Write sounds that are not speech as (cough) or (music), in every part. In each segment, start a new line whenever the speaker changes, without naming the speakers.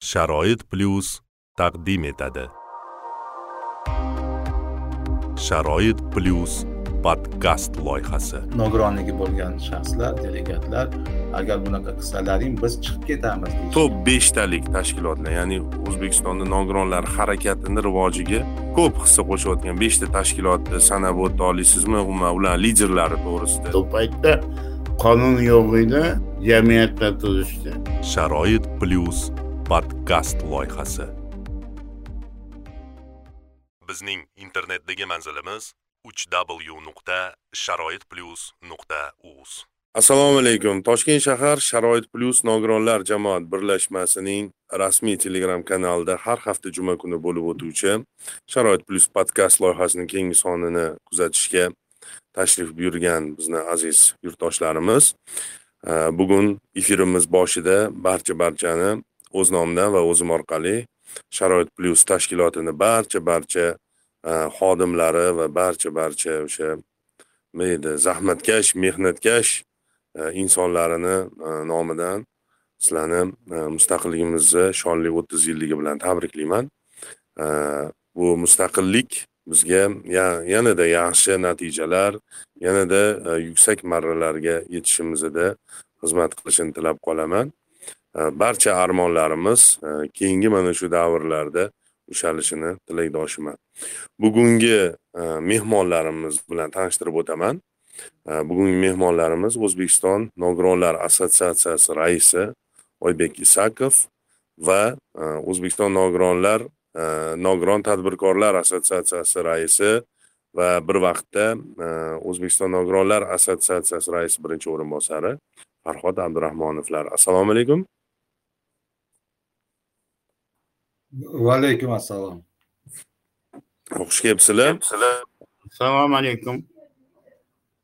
sharoit plyus taqdim etadi. Sharoit plyus podkast loyihasi.
Nogironligi bo'lgan shaxslar delegatlar agar bunaqa qilsalaring biz chiqib ketamiz
top beshtalik tashkilotlar ya'ni o'zbekistonda nogironlar harakatini rivojiga ko'p hissa qo'shayotgan beshta tashkilotni sanab o'ta olaysizmi umuman ular liderlari to'g'risida.
U paytda qonun yo'q edi jamiyatlar tuzishdi.
Sharoit plyus podkast loyihasi. Bizning internetdagi manzilimiz uch w nuqta sharoit plyus nuqta uz assalomu alaykum. Toshkent shahar sharoit plyus nogironlar jamoat birlashmasining rasmiy telegram kanalida har hafta juma kuni bo'lib o'tuvchi sharoit plyus podkast loyihasining keyingi sonini kuzatishga tashrif buyurgan bizni aziz yurtdoshlarimiz. Bugun efirimiz boshida barcha barchani o'z nomidan va o'zim orqali sharoit plyus tashkilotini barcha barcha e, xodimlari va barcha barcha o'sha nima edi zahmatkash mehnatkash e, insonlarini e, nomidan sizlarni mustaqilligimizni shonli o'ttiz yilligi bilan tabriklayman. Bu mustaqillik bizga yanada yaxshi natijalar yanada yuksak marralarga yetishimizda xizmat qilishini tilab qolaman. Barcha armonlarimiz e, keyingi mana shu davrlarda ushalishini tilakdoshiman bugungi e, mehmonlarimiz bilan tanishtirib o'taman. E, bugungi mehmonlarimiz o'zbekiston nogironlar assotsiatsiyasi raisi oybek isakov va o'zbekiston nogironlar nogiron tadbirkorlar assotsiatsiyasi raisi va bir vaqtda o'zbekiston nogironlar assotsiatsiyasi raisi birinchi o'rinbosari farhod abdurahmonovlar. Assalomu alaykum.
Va alaykum assalom.
Xush kelibsizlar.
Assalomu alaykum.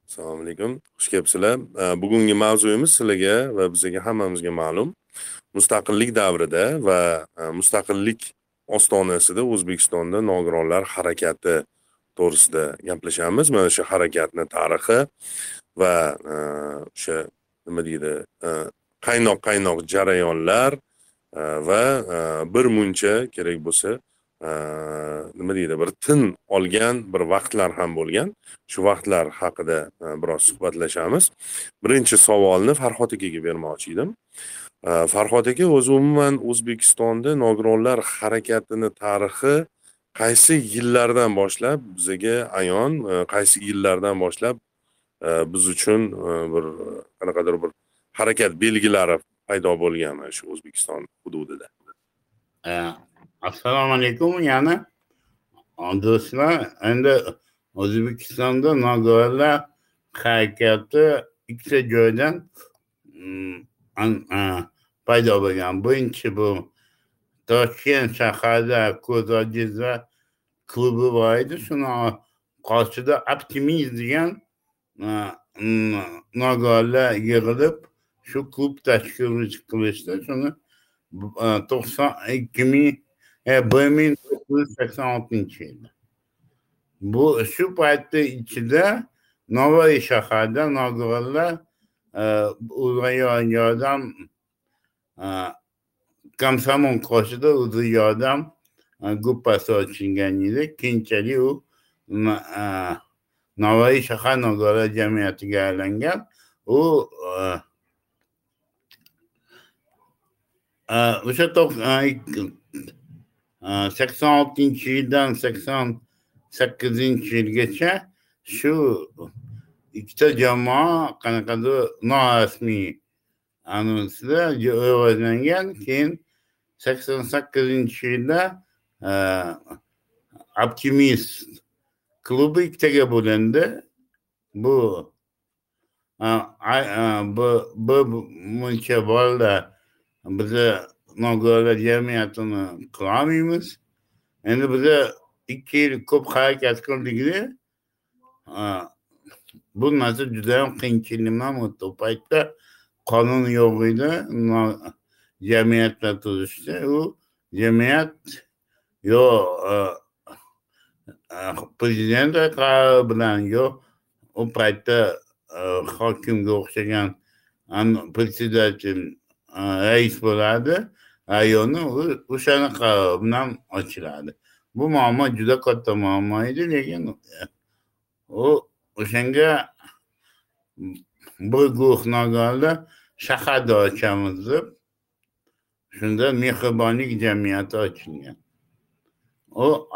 Assalomu alaykum. Xush kelibsizlar. Bugungi mavzuyimiz sizlarga va bizga hammamizga ma'lum. Mustaqillik davrida va mustaqillik ostonasida o'zbekistonda nogironlar harakati to'g'risida gaplashamiz. Mana shu harakatni tarixi va o'sha nima deydi qaynoq qaynoq jarayonlar va e, bir muncha kerak bo'lsa e, nima deydi bir tin olgan bir vaqtlar ham bo'lgan. Shu vaqtlar haqida e, biroz suhbatlashamiz. Birinchi savolni farhod akaga bermoqchi edim. Farhod aka o'zi umuman o'zbekistonda nogironlar harakatini tarixi qaysi yillardan boshlab bizaga ayon qaysi yillardan boshlab biz uchun bir qanaqadir bir harakat belgilari paydo bo'lgan shu o'zbekiston hududida.
E, assalomu alaykum. Yana e, do'stlar endi o'zbekistonda nogironlar harakati ikkita joydan mm, e, paydo bo'lgan. Birinchi bu toshkent shaharida ko'z ojizlar klubi bor edi. Shuni qoshida optimist degan nogironlar yig'ilib shu klub tashkil qilishda shuni to'qson ikki ming bir ming to'qqiz yuz sakson oltinchi yilda bu shu paytni ichida navoiy shaharida nogironlar e, yordam e, komsomol qoshida o'zi yordam gruppasi e, ochilgan edi keyinchalik u navoiy shahar nogironlar jamiyatiga aylangan u o'sha sakson oltinchi yildan sakson sakkizinchi yilgacha shu ikkita jamoa qanaqadir norasmiy anonsda rivojlangan keyin sakson sakkizinchi yilda optimist klubi ikkitaga bo'lindi bu bir muncha bolalar biza nogironlar jamiyatini qilolmaymiz endi biza ikki yil ko'p harakat qildikda e, bu narsa judayam qiyinchilikdan o'tdi. U paytda qonun yo'q edi jamiyatlar tuzishda u jamiyat yo e, e, prezident qarori bilan yo u paytda hokimga o'xshagan председатель rais bo'ladi. Rayoni o'shanaqa bilan ochiladi. Bu muammo juda katta muammo edi lekin u o'shanga bir guruh nogironlar shaharda ochamiz deb shunda mehribonlik jamiyati ochilgan. U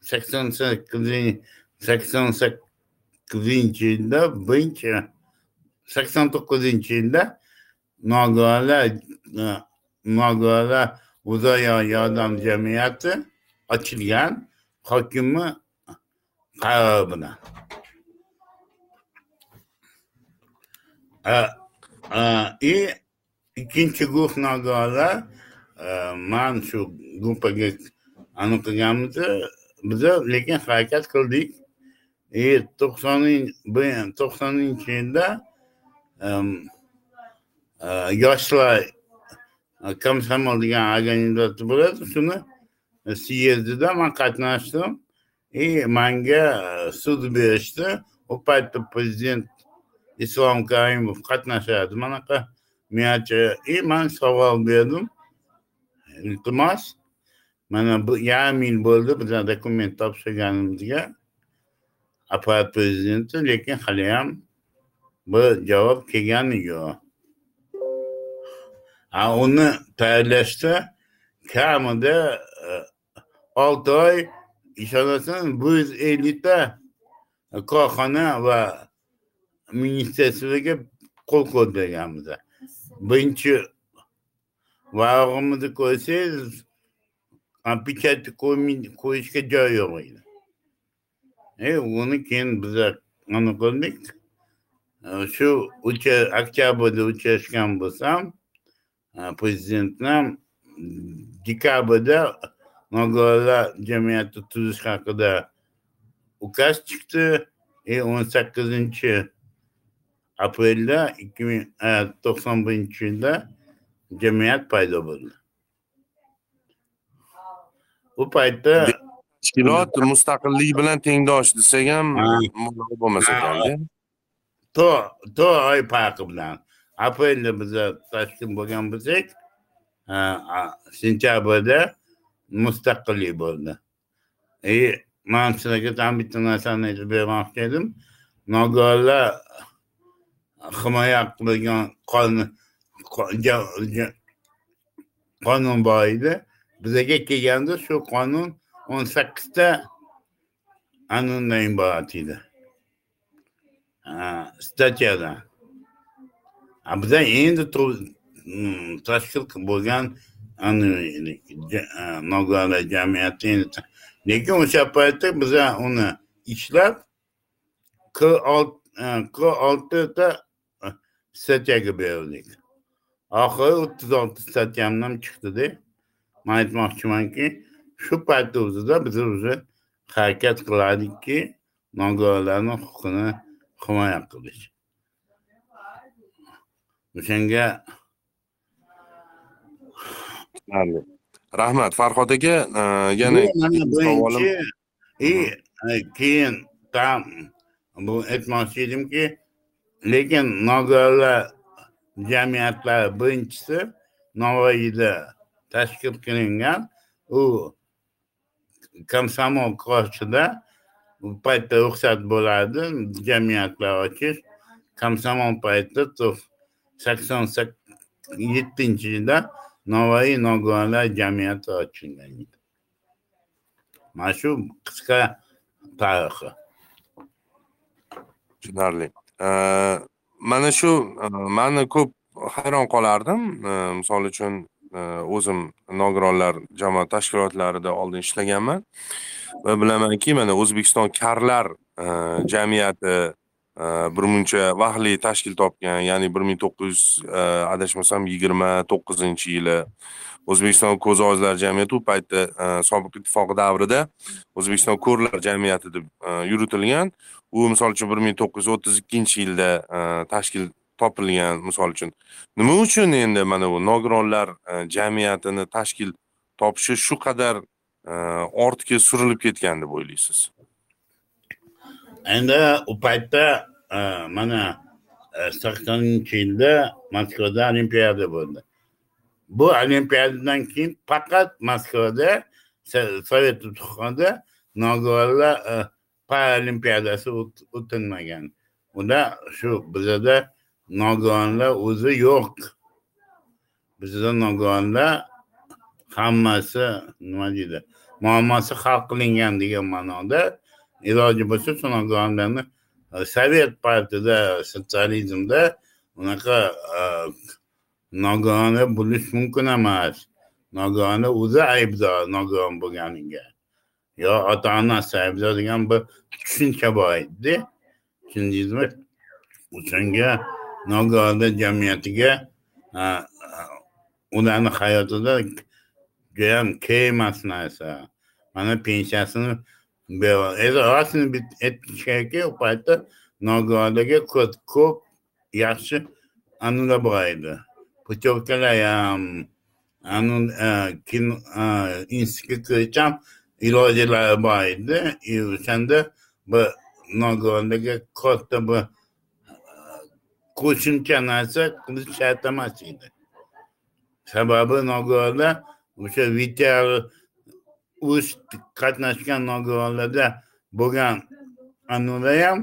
sakson sakkizinchi sakson sakkizinchi yilda birinchi sakson to'qqizinchi yilda nogironlar e, nogironlar o'zaro yordam jamiyati ochilgan hokimi e, e, qarori bilan и ikkinchi guruh nogironlar man shu gruppaga anaqa qilganmiz biza lekin harakat qildik и to'qsoninchi to'qsoninchi yilda yoshlar komsomol degan organizatsiya bo'ladi shuni syezdida man qatnashdim и manga so'z berishdi u paytda prezident islom karimov qatnashadi manaqa miyachi и man savol berdim iltimos mana bu yarim yil bo'ldi bizlar dokument topshirganimizga apparat prezidenti lekin haliyam bir javob kelgani yo'q a uni tayyorlashda kamida e, olti oy ishonasan bir yuz ellikta korxona va ministerstvoga qo'l qo'ydirganmiz birinchi varog'imizni ko'rsangiz pechat qo'yishga joy yo'q edi. E uni keyin biza nima qildik e, shu oktyabrda uchrashgan bo'lsam prezidentni dekabrda nogironlar jamiyati tuzish haqida ukaz chiqdi и o'n sakkizinchi aprelda ikki ming to'qson birinchi yilda jamiyat paydo bo'ldi u paytda
tashkilot mustaqillik bilan tengdosh desak ham bo'lmas ekanda
to'rt oy farqi bilan aprelda biza tashkil bo'lgan bo'lsak sentyabrda mustaqillik bo'ldi. И man sizlarga ham bitta narsani aytib bermoqchi edim. Nogironlar himoya qilgan qonun qonun bor edi. Bizaga kelganda shu qonun o'n sakkizta anundan iborat edi statyadan. Biza endi tashkil bo'lgan nogironlar jamiyati lekin o'sha paytda biza uni ishlab qirq oltita statyaga berdik oxiri o'ttiz olti statyam ham chiqdida man aytmoqchimanki shu paytni o'zida biz уже harakat qilardikki nogironlarni huquqini himoya qilish o'shanga
rahmat. Farhod aka yana
mana birinchi и keyin tam. Bu aytmoqchi edimki lekin nogironlar jamiyatlari birinchisi navoiyda tashkil qilingan. U komsomol qoshida u paytda ruxsat bo'lardi jamiyatlar ochish komsomol paytda sakson yettinchi yilda navoiy nogironlar jamiyati ochilgan edi. Mana shu qisqa tarixi.
Tushunarli. Mana shu e, mani ko'p hayron qolardim. E, misol uchun e, o'zim nogironlar jamoat tashkilotlarida oldin ishlaganman. Va bilamanki mana o'zbekiston karlar jamiyati birmuncha vahli tashkil topgan ya'ni bir ming to'qqiz yuz adashmasam yigirma to'qqizinchi yili o'zbekiston ko'z ojizlar jamiyati u paytda э, sobiq ittifoq davrida o'zbekiston ko'rlar jamiyati deb э, yuritilgan. U misol uchun bir ming to'qqiz yuz o'ttiz ikkinchi yilda э, tashkil topilgan misol uchun. Nima uchun endi mana bu nogironlar jamiyatini tashkil topishi shu qadar ortga surilib ketgan deb o'ylaysiz?
Endi u paytda e, mana e, saksoninchi yilda moskvada olimpiada bo'ldi. Bu olimpiadadan keyin faqat moskvada sovet ittifoqida nogironlar e, paralimpiadasi o'tilmagan unda shu bizada nogironlar o'zi yo'q. Bizda nogironlar hammasi nima deydi muammosi hal qilingan degan ma'noda iloji bo'lsa shu nogironlarni e, sovet paytida sotsializmda unaqa e, bo'lish mumkin emas nogironi o'zi aybdor nogiron bo'lganiga yo ota onasi aybdor degan bir tushuncha bor edida tushundingizmi o'shanga nogironlar jamiyatiga e, e, ularni hayotida judayam kerak emas narsa mana pensiyasini rostini aytish kerakki u paytda nogironlarga ko'p yaxshi an'analar bor edi putyovkalar kino institutgacha ham ilojilari bor edi o'shanda bir nogironlarga katta bir qo'shimcha narsa qilish shart emas edi sababi nogironlar o'sha vital o'z qatnashgan nogironlarda bo'lgan an'analar ham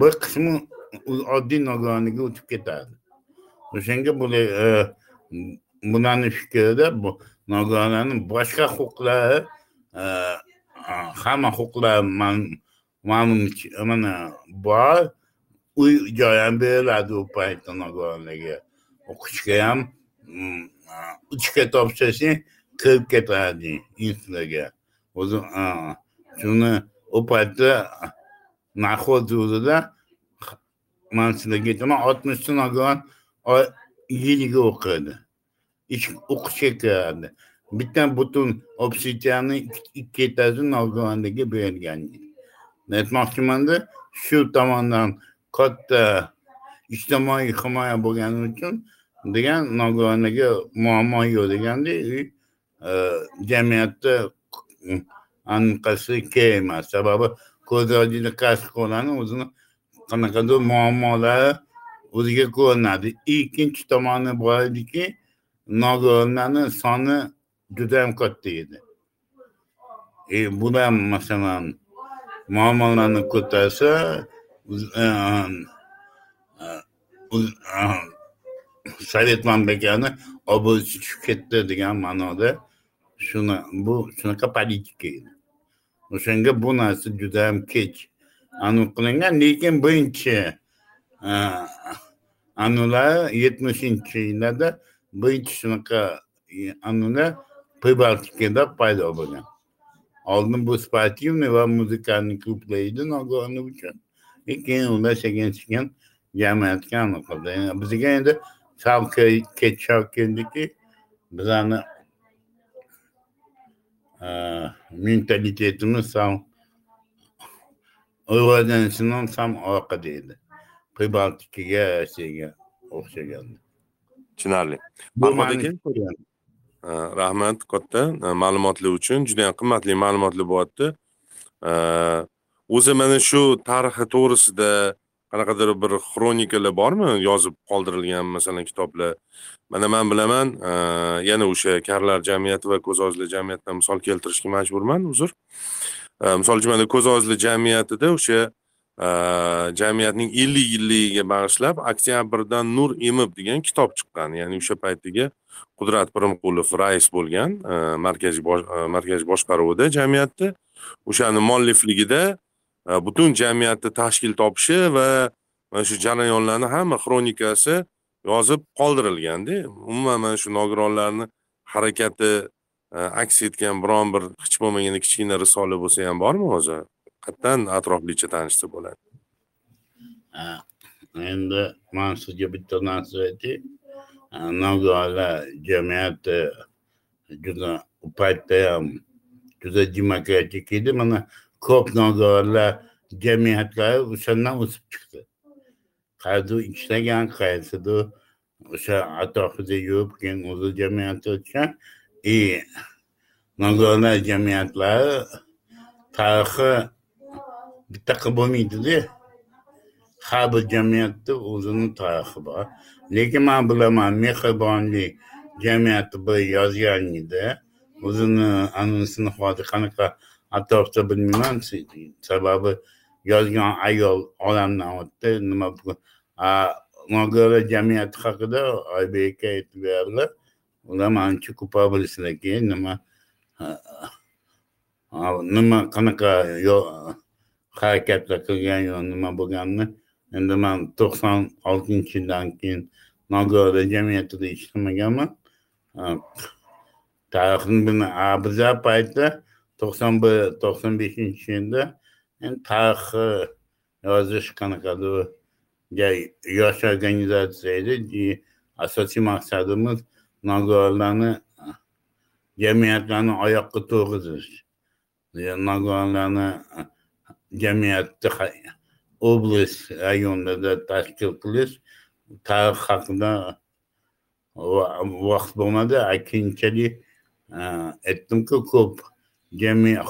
bir qismi oddiy nogironlikka o'tib ketadi o'shanga e, bularni fikrida bu nogironlarni boshqa huquqlari e, hamma huquqlari ma'lum mana bor. Uy joy ham beriladi u paytda nogironlarga. O'qishga ham mm, uchga topshirsang kirib ketadi institutlarga o'zi shuni u paytda narxoz o'zida man sizlarga aytaman oltmishta nogiron yilga o'qiydi. O'qishga kiradi bitta butun общежитияni ikkitasi nogironlarga berilgan aytmoqchimanda shu tomondan katta ijtimoiy himoya bo'lgani uchun degan nogironlarga muammo yo'q deganda e, jamiyatda anaqasi kerak sababi ko'z oldida kasb qilani o'zini qanaqadir muammolari o'ziga ko'rinadi ikkinchi tomoni bor ediki nogironlarni soni judayam katta edi e bular masalan muammolarni ko'tarsa sovet mamlakatini obro'si tushib ketdi degan ma'noda shuni bu shunaqa politika edi o'shanga bu narsa judayam kech aniq qilingan lekin birinchi an'analar yetmishinchi yillarda birinchi shunaqa an'analar pribaltikada paydo bo'lgan oldin bu sportivniy va muzikalniy klublar edi nogironlar uchun keyin ular sekin sekin jamiyatga aniqladi bizga endi sal kechroq keldiki bizani mentalitetimiz sal rivojlanishdan ham orqada edi pribaltikaga rossiyaga o'xshagandi
tushunarli rahmat katta ma'lumotlar uchun juda yam qimmatli ma'lumotlar bo'lyapti o'zi mana shu tarixi to'g'risida qanaqadir bir xronikalar bormi? Yozib qoldirilgan masalan kitoblar. Mana man bilaman e, yana o'sha karlar jamiyati va ko'z ojizlar jamiyatidan misol keltirishga majburman uzr. E, misol uchun mana ko'z ojizlar jamiyatida o'sha e, jamiyatning ellik yilligiga bag'ishlab oktyabrdan nur emib degan kitob chiqqan. Ya'ni o'sha paytdagi qudrat pirimqulov rais bo'lgan markaziy markaziy boshqaruvida jamiyatni o'shani muallifligida Э, butun jamiyatni tashkil topishi va mana shu jarayonlarni hamma xronikasi yozib qoldirilganda umuman mana shu nogironlarni harakati e, aks etgan biron bir hech bo'lmaganda kichkina risola bo'lsa ham bormi o'zi? Qayerdan atroflicha tanishsa bo'ladi.
Endi man sizga bitta narsa aytay nogironlar jamiyati juda u paytda ham juda demokratik edi. Mana ko'p nodonlar jamiyatlari o'shandan o'sib chiqdi. Qayerdir ishlagan qaysidir o'sha atrofida yurib keyin o'zi jamiyatga o'tgan. И nogironlar jamiyatlari tarixi bittaqa bo'lmaydida. Har bir jamiyatni o'zini tarixi bor. Lekin man bilaman mehribonlik jamiyati bir yozgan edi. O'zini anisini hozir qanaqa atrofda bilmayman sababi yozgan ayol olamdan o'tdi nima nogironlar jamiyati haqida oybek aka aytib berdilar ular manimcha ko'proq bilishlar kerak nima nima qanaqa harakatlar qilgan yo nima bo'lganini endi man to'qson oltinchi yildan keyin nogironlar jamiyatida ishlamaganman tarixni bizlar paytda to'qson bir to'qson beshinchi yilda endi tarixni yozish qanaqadir yosh organizatsiya edi. Asosiy maqsadimiz nogironlarni jamiyatlarni oyoqqa turg'izish nogironlarni jamiyatni oblast rayonlarda tashkil qilish tarix haqida vaqt bo'lmadi. Keyinchalik e, aytdimku ko'p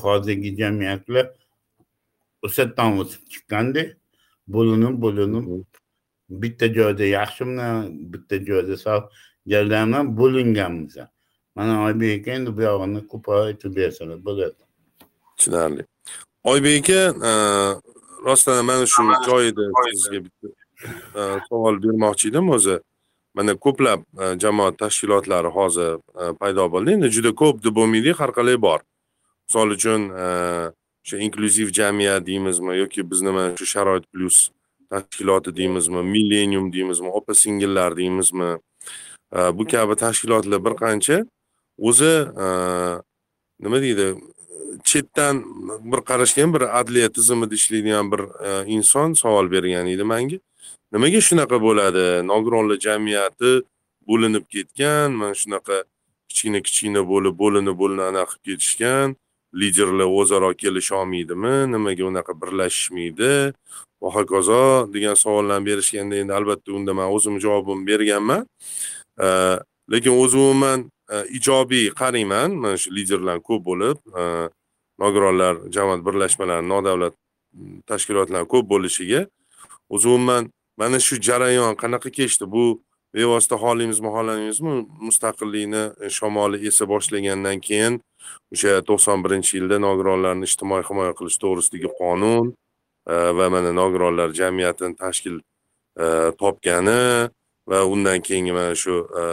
hozirgi jamiyatlar o'sha o'sib chiqqanda bo'linib bo'linib bitta joyda yaxshimi bitta joyda joylardan bo'linganmiz mana oybek aka endi bu yog'ini ko'proq aytib bersalar bo'ladi
tushunarli oybek aka rostdan mana shu joyida sizga bitta savol bermoqchi edim o'zi mana ko'plab jamoat tashkilotlari hozir paydo bo'ldi endi juda ko'p deb bo'lmaydi har qalay bor misol uchun e, o'sha inklyuziv jamiyat deymizmi yoki bizni mana shu sharoit plyus tashkiloti deymizmi millenium deymizmi opa singillar deymizmi? E, bu kabi tashkilotlar bir qancha o'zi e, nima deydi chetdan bir qarashga ham bir adliya tizimida ishlaydigan bir inson savol bergan edi manga. Nimaga shunaqa bo'ladi? Nogironlar jamiyati bo'linib ketgan mana shunaqa kichkina kichkina bo'lib bo'linib bo'linib anaqa qilib ketishgan. Liderlar o'zaro kelisholmaydimi nimaga unaqa birlashishmaydi? Va hokazo degan savollarni berishganda endi albatta unda man o'zim javobimni berganman. Lekin o'zi umuman e, ijobiy qarayman mana shu liderlar ko'p bo'lib e, nogironlar jamoat birlashmalari nodavlat tashkilotlar ko'p bo'lishiga o'zi umuman mana shu jarayon qanaqa kechdi? Bu bevosita xohlaymizmi xohlamaymizmi mustaqillikni e, shamoli esa boshlagandan keyin o'sha to'qson birinchi yilda nogironlarni ijtimoiy himoya qilish to'g'risidagi qonun e, va mana nogironlar jamiyatini tashkil e, topgani va undan keyingi mana shu e,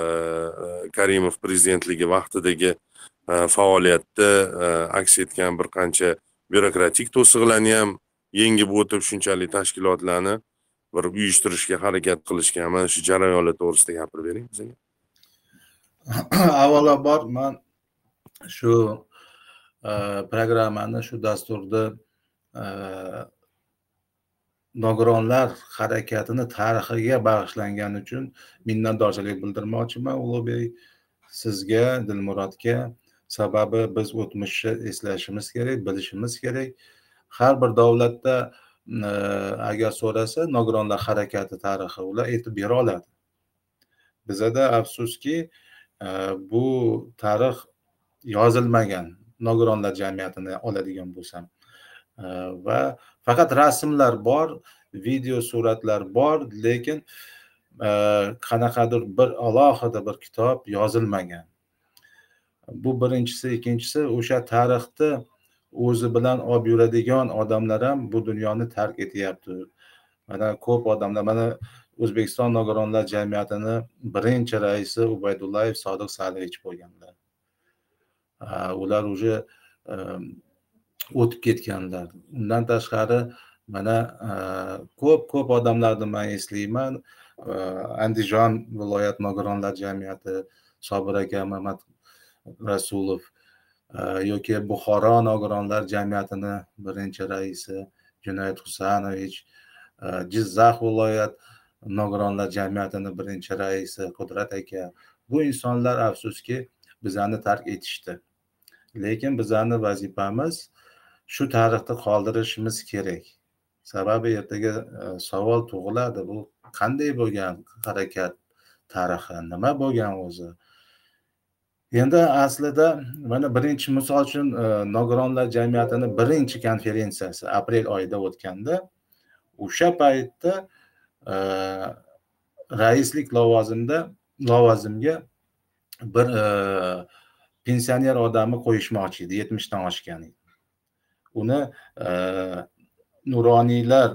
karimov prezidentligi vaqtidagi faoliyatda aks etgan bir qancha byurokratik to'siqlarni ham yengib o'tib shunchalik tashkilotlarni bir uyushtirishga harakat qilishgan mana shu jarayonlar to'g'risida gapirib bering bizga. (coughs)
Avvalambor man shu e, programmani shu dasturda e, nogironlar harakatini tarixiga bag'ishlangani uchun minnatdorchilik bildirmoqchiman ulug'bek sizga dilmurodga sababi biz o'tmishni eslashimiz kerak bilishimiz kerak. Har bir davlatda e, agar so'rasa nogironlar harakati tarixi ular aytib bera oladi. Bizada afsuski bu tarix yozilmagan nogironlar jamiyatini oladigan bo'lsam. Va faqat rasmlar bor video suratlar bor lekin e, qanaqadir bir alohida bir kitob yozilmagan. Bu birinchisi. Ikkinchisi o'sha tarixni o'zi bilan olib yuradigan odamlar ham bu dunyoni tark etyapti. Mana ko'p odamlar mana o'zbekiston nogironlar jamiyatini birinchi raisi ubaydullayev sodiq salievich bo'lganlar ular уже o'tib ketganlar. Undan tashqari mana ko'p ko'p odamlarni man eslayman. Andijon viloyat nogironlar jamiyati sobir aka mamat rasulov yoki buxoro nogironlar jamiyatini birinchi raisi junayd husanovich jizzax viloyat nogironlar jamiyatini birinchi raisi qudrat aka. Bu insonlar afsuski bizani tark etishdi. Lekin bizani vazifamiz shu tarixni qoldirishimiz kerak. Sababi ertaga e, savol tug'iladi. Bu qanday bo'lgan harakat tarixi? Nima bo'lgan o'zi? Endi aslida mana birinchi misol uchun e, nogironlar jamiyatini birinchi konferensiyasi aprel oyida o'tganda o'sha paytda e, raislik lavozimida lavozimga bir e, pensioner odamni qo'yishmoqchi edi yetmishdan oshgan uni e, nuroniylar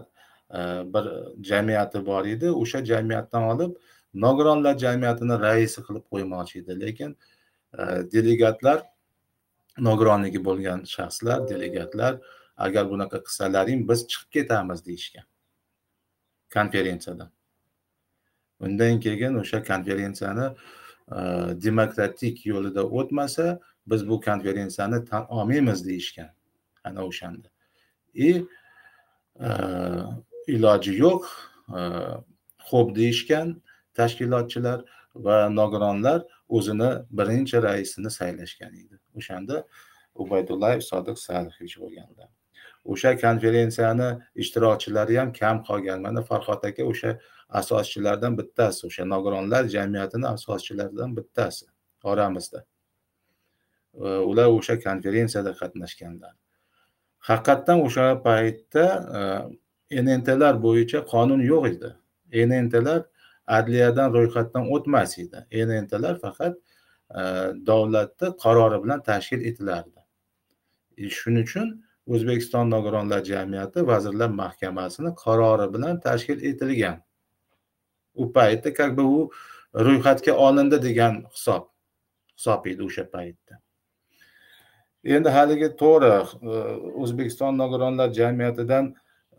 e, bir jamiyati bor edi. O'sha jamiyatdan olib nogironlar jamiyatini raisi qilib qo'ymoqchi edi. Lekin e, delegatlar nogironligi bo'lgan shaxslar delegatlar agar bunaqa qilsalaring biz chiqib ketamiz deyishgan konferensiyadan. Undan keyin o'sha konferensiyani Э, demokratik yo'lida o'tmasa biz bu konferensiyani tan olmaymiz deyishgan ana o'shanda. И э, iloji yo'q э, xo'p deyishgan tashkilotchilar va nogironlar o'zini birinchi raisini saylashgan edi. O'shanda ubaydullayev sodiq salihovich bo'lganlar o'sha konferensiyani ishtirokchilari ham kam qolgan. Mana farhod aka o'sha asoschilardan bittasi o'sha nogironlar jamiyatini asoschilaridan bittasi oramizda. Ular o'sha konferensiyada qatnashganlar. Haqiqatdan o'sha paytda e, nntlar bo'yicha qonun yo'q edi. Nntlar adliyadan ro'yxatdan o'tmas edi. Nntlar faqat e, davlatni qarori bilan tashkil etilardi. E, shuning uchun o'zbekiston nogironlar jamiyati vazirlar mahkamasini qarori bilan tashkil etilgan. U paytda как бы u ro'yxatga olindi degan hisob hisob edi o'sha paytda. Endi haligi to'g'ri e, o'zbekiston nogironlar jamiyatidan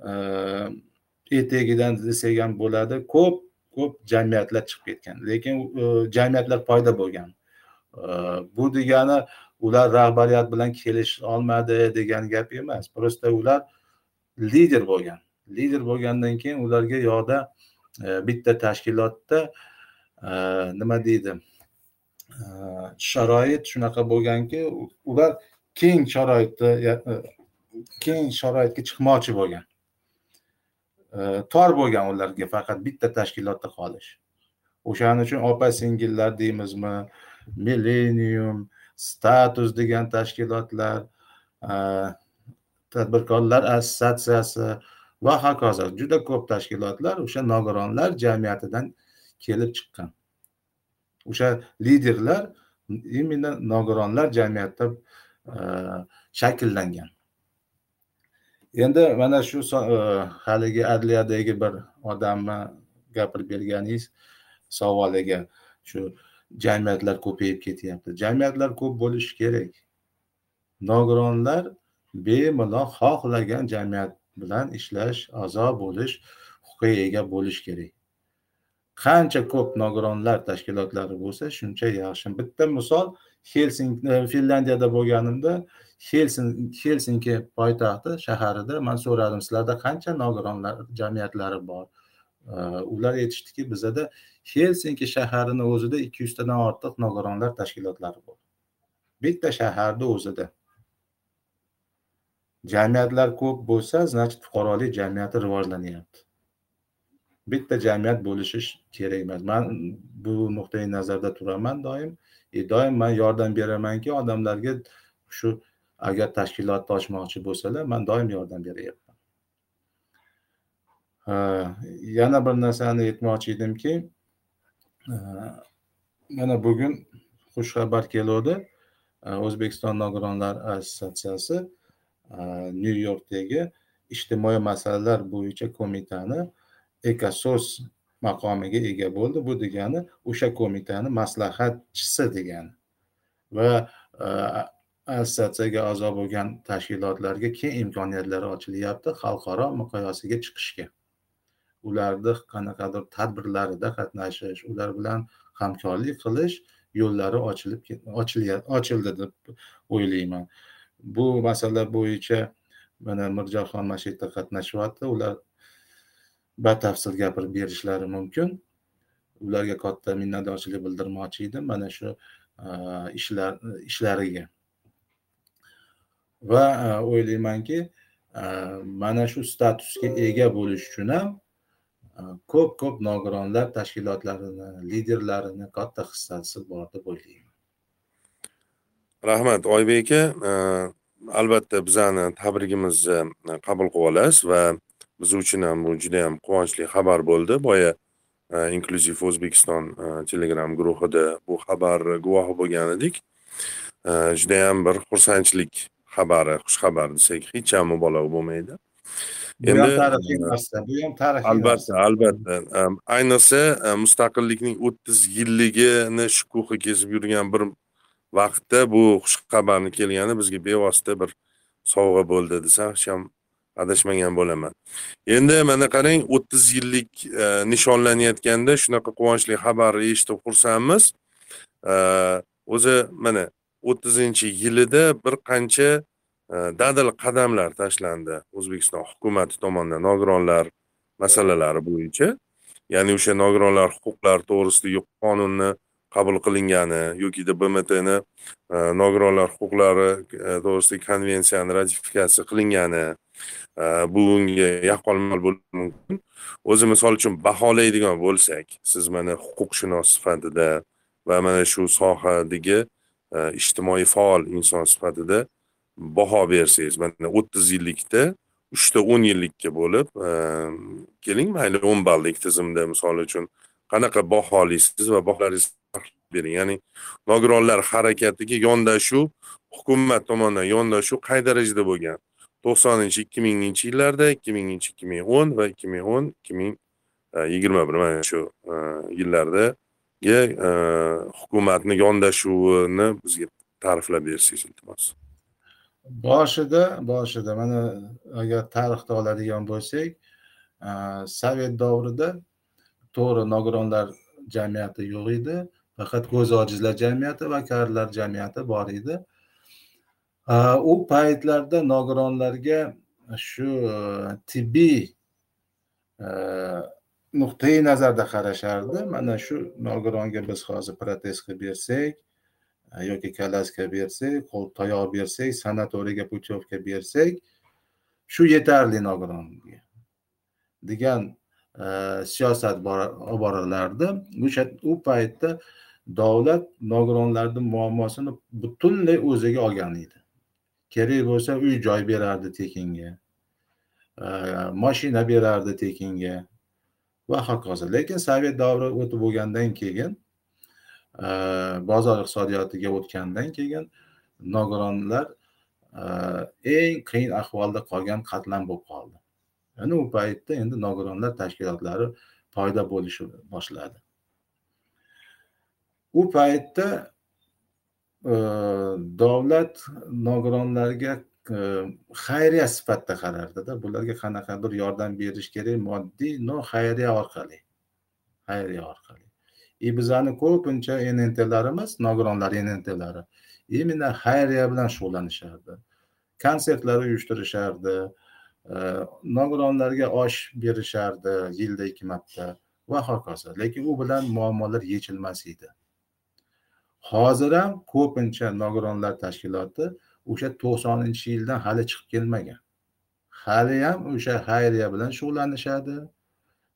e, etegidan etagidan desak ham bo'ladi ko'p ko'p jamiyatlar chiqib ketgan. Lekin e, jamiyatlar paydo bo'lgan. Bu degani ular rahbariyat bilan kelisha olmadi degan gap emas. Просто ular lider bo'lgan. Lider bo'lgandan keyin ularga yoqda e, bitta tashkilotda e, nima deydi? E, sharoit shunaqa bo'lganki ular keng sharoitda keng sharoitga chiqmoqchi bo'lgan. Tor bo'lgan ularga faqat bitta tashkilotda qolish. O'shaning uchun opa singillar deymizmi? Millenium status degan tashkilotlar tadbirkorlar assotsiatsiyasi va hokazo. Juda ko'p tashkilotlar o'sha nogironlar jamiyatidan kelib chiqqan. O'sha liderlar именно nogironlar jamiyatida shakllangan. Endi mana shu haligi adliyadagi bir odamni gapirib berganingiz savoliga shu jamiyatlar ko'payib ketyapti. Jamiyatlar ko'p bo'lishi kerak. Nogironlar bemalol xohlagan jamiyat bilan ishlash a'zo bo'lish huquqiga ega bo'lish kerak. Qancha ko'p nogironlar tashkilotlari bo'lsa shuncha yaxshi. Bitta misol helsink e, finlyandiyada finlandiyada bo'lganimda helsinki poytaxti shaharida man so'radim sizlarda qancha nogironlar jamiyatlari bor? Ular aytishdiki bizada helsinki shaharini o'zida ikki yuztadan ortiq nogironlar tashkilotlari bor. Bitta shaharni o'zida. Jamiyatlar ko'p bo'lsa значит fuqarolik jamiyati rivojlanyapti. Bitta jamiyat bo'lishi kerak emas. Man bu nuqtai nazarda turaman doim. E, doim man yordam beramanki odamlarga shu agar tashkilotni ochmoqchi bo'lsalar man doim yordam beryapman Э, yana bir narsani aytmoqchi edimki э, mana bugun xushxabar keluvdi. Э, O'zbekiston nogironlar assotsiatsiyasi nyu yorkdagi ijtimoiy masalalar bo'yicha qo'mitani ekosos maqomiga ega bo'ldi. Bu degani o'sha qo'mitani maslahatchisi degani va e, assotsiatsiyaga a'zo bo'lgan tashkilotlarga keng imkoniyatlari ochilyapti xalqaro miqyosiga chiqishga. Ularni qanaqadir tadbirlarida qatnashish ular bilan hamkorlik qilish yo'llari ochilib ochildi deb o'ylayman. Bu masala bo'yicha mana mirjalxon mana shu yerda qatnashyapti. Ular batafsil gapirib berishlari mumkin. Ularga katta minnatdorchilik bildirmoqchi edim mana shu ishlar ishlariga. Va o'ylaymanki mana shu statusga ega bo'lish uchun ham ko'p ko'p nogironlar tashkilotlarini liderlarini katta hissasi bor deb o'ylayman.
Rahmat oybek aka. Albatta bizani tabrigimizni e, qabul qilib olasiz va biz uchun ham bu juda yam quvonchli xabar bo'ldi. Boya e, inklyuziv o'zbekiston e, telegram guruhida bu xabar guvohi bo'lgan edik. Judayam bir xursandchilik xabari xushxabar desak hech ham mubolag'a bo'lmaydi.
Endi narsa bu ham tarixiy
albatta albatta ayniqsa mustaqillikning o'ttiz yilligini shukuhi kezib yurgan bir vaqtda bu xushxabarni kelgani bizga bevosita bir sovg'a bo'ldi desam hech ham adashmagan bo'laman. Endi mana qarang o'ttiz yillik e, nishonlanayotganda shunaqa quvonchli xabarni eshitib xursandmiz. E, o'zi mana o'ttizinchi yilida bir qancha e, Э, dadil qadamlar tashlandi. O'zbekiston hukumati tomonidan nogironlar masalalari bo'yicha. Ya'ni o'sha nogironlar huquqlari to'g'risidagi qonunni qabul qilingani yokida bmtni e, nogironlar huquqlari e, to'g'risidagi konvensiyani ratifikatsiya qilingani e, bunga yaqqol bo'lishi mumkin. O'zi misol uchun baholaydigan bo'lsak siz mana huquqshunos sifatida va mana shu sohadagi ijtimoiy faol inson sifatida baho bersangiz mana o'ttiz yillikda uchta o'n yillikka bo'lib ehm, keling mayli o'n ballik tizimda misol uchun qanaqa baholaysiz va baholaringizni bering. Ya'ni nogironlar harakatiga yondashuv hukumat tomonidan yondashuv qay darajada bo'lgan? To'qsoninchi ikki minginchi yillarda ikki minginchi ikki ming o'n va ikki ming o'n ikki ming yigirma bir mana shu ehm, yillardagi ehm, hukumatni yondashuvini bizga ta'riflab bersangiz iltimos.
Boshida boshida mana agar tarixni oladigan bo'lsak sovet davrida to'g'ri nogironlar jamiyati yo'q edi. Faqat ko'zi ojizlar jamiyati va karlar jamiyati bor edi. U paytlarda nogironlarga shu tibbiy nuqtai nazarda qarashardi. Mana shu nogironga biz hozir protez qilib bersak yoki kalaska bersak qo'l tayoq bersak sanatoriyga putyovka bersak shu yetarli nogironga. Degan э, siyosat olib borilardi o'sha u paytda davlat nogironlarni muammosini butunlay o'ziga olgan edi. Kerak bo'lsa uy joy berardi tekinga e, mashina berardi tekinga va hokazo. Lekin sovet davri o'tib bo'lgandan keyin bozor iqtisodiyotiga o'tgandan keyin nogironlar e, eng qiyin ahvolda qolgan qatlam bo'lib qoldi. Ana u paytda endi nogironlar tashkilotlari paydo bo'lishi boshladi. U paytda e, davlat nogironlarga e, xayriya sifatida qarardida bularga qanaqadir yordam berish kerak? Moddiy no xayriya orqali xayriya orqali. И bizani ko'pincha nntlarimiz nogironlar nntlari именно xayriya bilan shug'ullanishardi. Konsertlar uyushtirishardi. Э, nogironlarga osh berishardi yilda ikki marta. Va hokazo. Lekin u bilan muammolar yechilmas edi. Hozir ham ko'pincha nogironlar tashkiloti o'sha to'qsoninchi yildan hali chiqib kelmagan. Hali ham o'sha xayriya bilan shug'ullanishadi.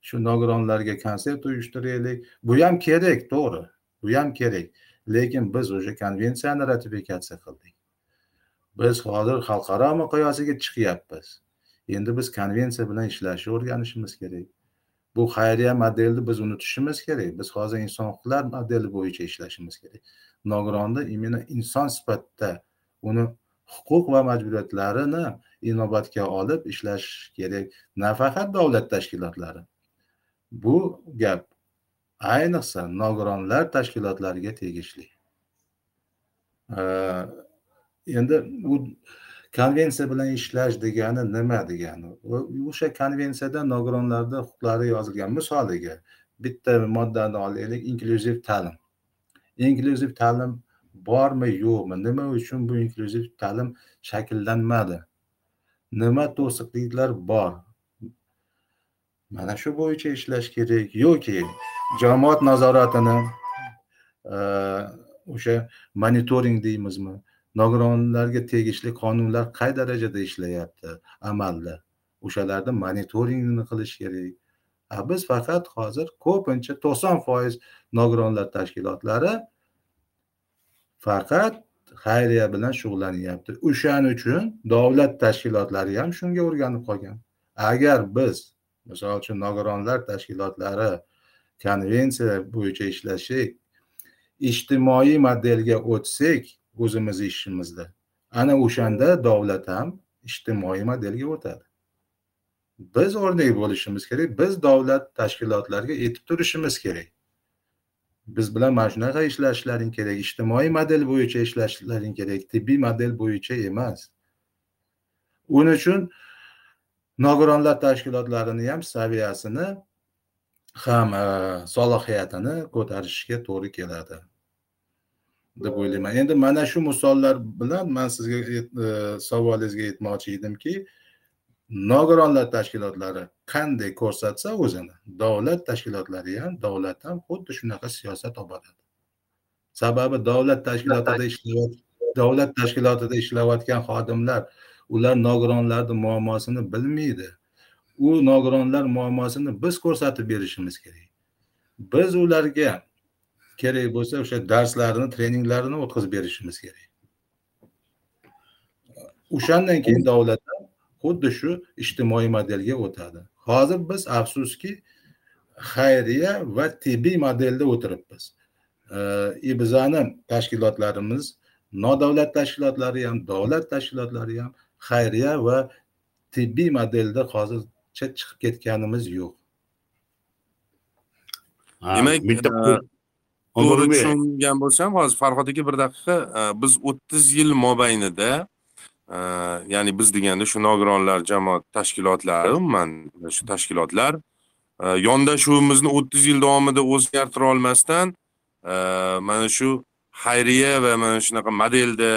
Shu nogironlarga konsert uyushtiraylik. Bu ham kerak to'g'ri. Bu ham kerak. Lekin biz o'sha konvensiyani ratifikatsiya qildik. Biz hozir xalqaro miqyosiga chiqyapmiz. Endi biz konvensiya bilan ishlashni o'rganishimiz kerak. Bu xayriya modelni biz unutishimiz kerak. Biz hozir inson huquqlar modeli bo'yicha ishlashimiz kerak. Nogironni именно inson sifatida uni huquq va majburiyatlarini inobatga olib ishlash kerak. Nafaqat davlat tashkilotlari. Bu gap ayniqsa nogironlar tashkilotlariga tegishli. Endi u konvensiya bilan ishlash degani nima degani? O'sha konvensiyada nogironlarni huquqlari yozilgan misoliga bitta moddani olaylik inklyuziv ta'lim. Inklyuziv ta'lim bormi yo'qmi? Nima uchun bu inklyuziv ta'lim shakllanmadi? Nima to'siqliklar bor? Mana shu bo'yicha ishlash kerak yoki jamoat nazoratini e, o'sha monitoring deymizmi? Nogironlarga tegishli qonunlar qay darajada ishlayapti amalda? O'shalarni monitoringini qilish kerak. A biz faqat hozir ko'pincha to'qson foiz nogironlar tashkilotlari faqat xayriya bilan shug'ullanyapti o'shaning uchun davlat tashkilotlari ham shunga o'rganib qolgan. Agar biz misol uchun nogironlar tashkilotlari konvensiya bo'yicha ishlasak ijtimoiy modelga o'tsak o'zimiz ishimizda. Ana o'shanda davlat ham ijtimoiy modelga o'tadi. Biz o'rnak bo'lishimiz kerak biz davlat tashkilotlariga yetib turishimiz kerak. Biz bilan mana shunaqa ishlashlaring kerak ijtimoiy model bo'yicha ishlashlaring kerak tibbiy model bo'yicha emas. Uning uchun nogironlar tashkilotlarini ham saviyasini ham e, salohiyatini ko'tarishga to'g'ri keladi deb o'ylayman. Endi mana shu misollar bilan man sizga e, savolingizga aytmoqchi edimki nogironlar tashkilotlari qanday ko'rsatsa o'zini davlat tashkilotlari ham davlat ham xuddi shunaqa siyosat olib boradi sababi davlat tashkilotida ishlayotgan davlat tashkilotida ishlayotgan xodimlar ular nogironlarni muammosini bilmaydi. U nogironlar muammosini biz ko'rsatib berishimiz kerak. Biz ularga kerak bo'lsa o'sha darslarni treninglarini o'tkazib berishimiz kerak. O'shandan keyin davlat xuddi shu ijtimoiy modelga o'tadi. Hozir biz afsuski xayriya va tibbiy modelda o'tiribmiz. E, bizani tashkilotlarimiz nodavlat tashkilotlari ham davlat tashkilotlari ham xayriya va tibbiy modelda hozircha chiqib ketganimiz yo'q.
Demak bitta to'g'ri tushungan bo'lsam hozir farhod aka bir daqiqa e, biz o'ttiz yil mobaynida e, ya'ni biz deganda shu nogironlar jamoat tashkilotlari umuman shu tashkilotlar e, yondashuvimizni o'ttiz yil davomida o'zgartira olmasdan mana shu xayriya va mana shunaqa modelda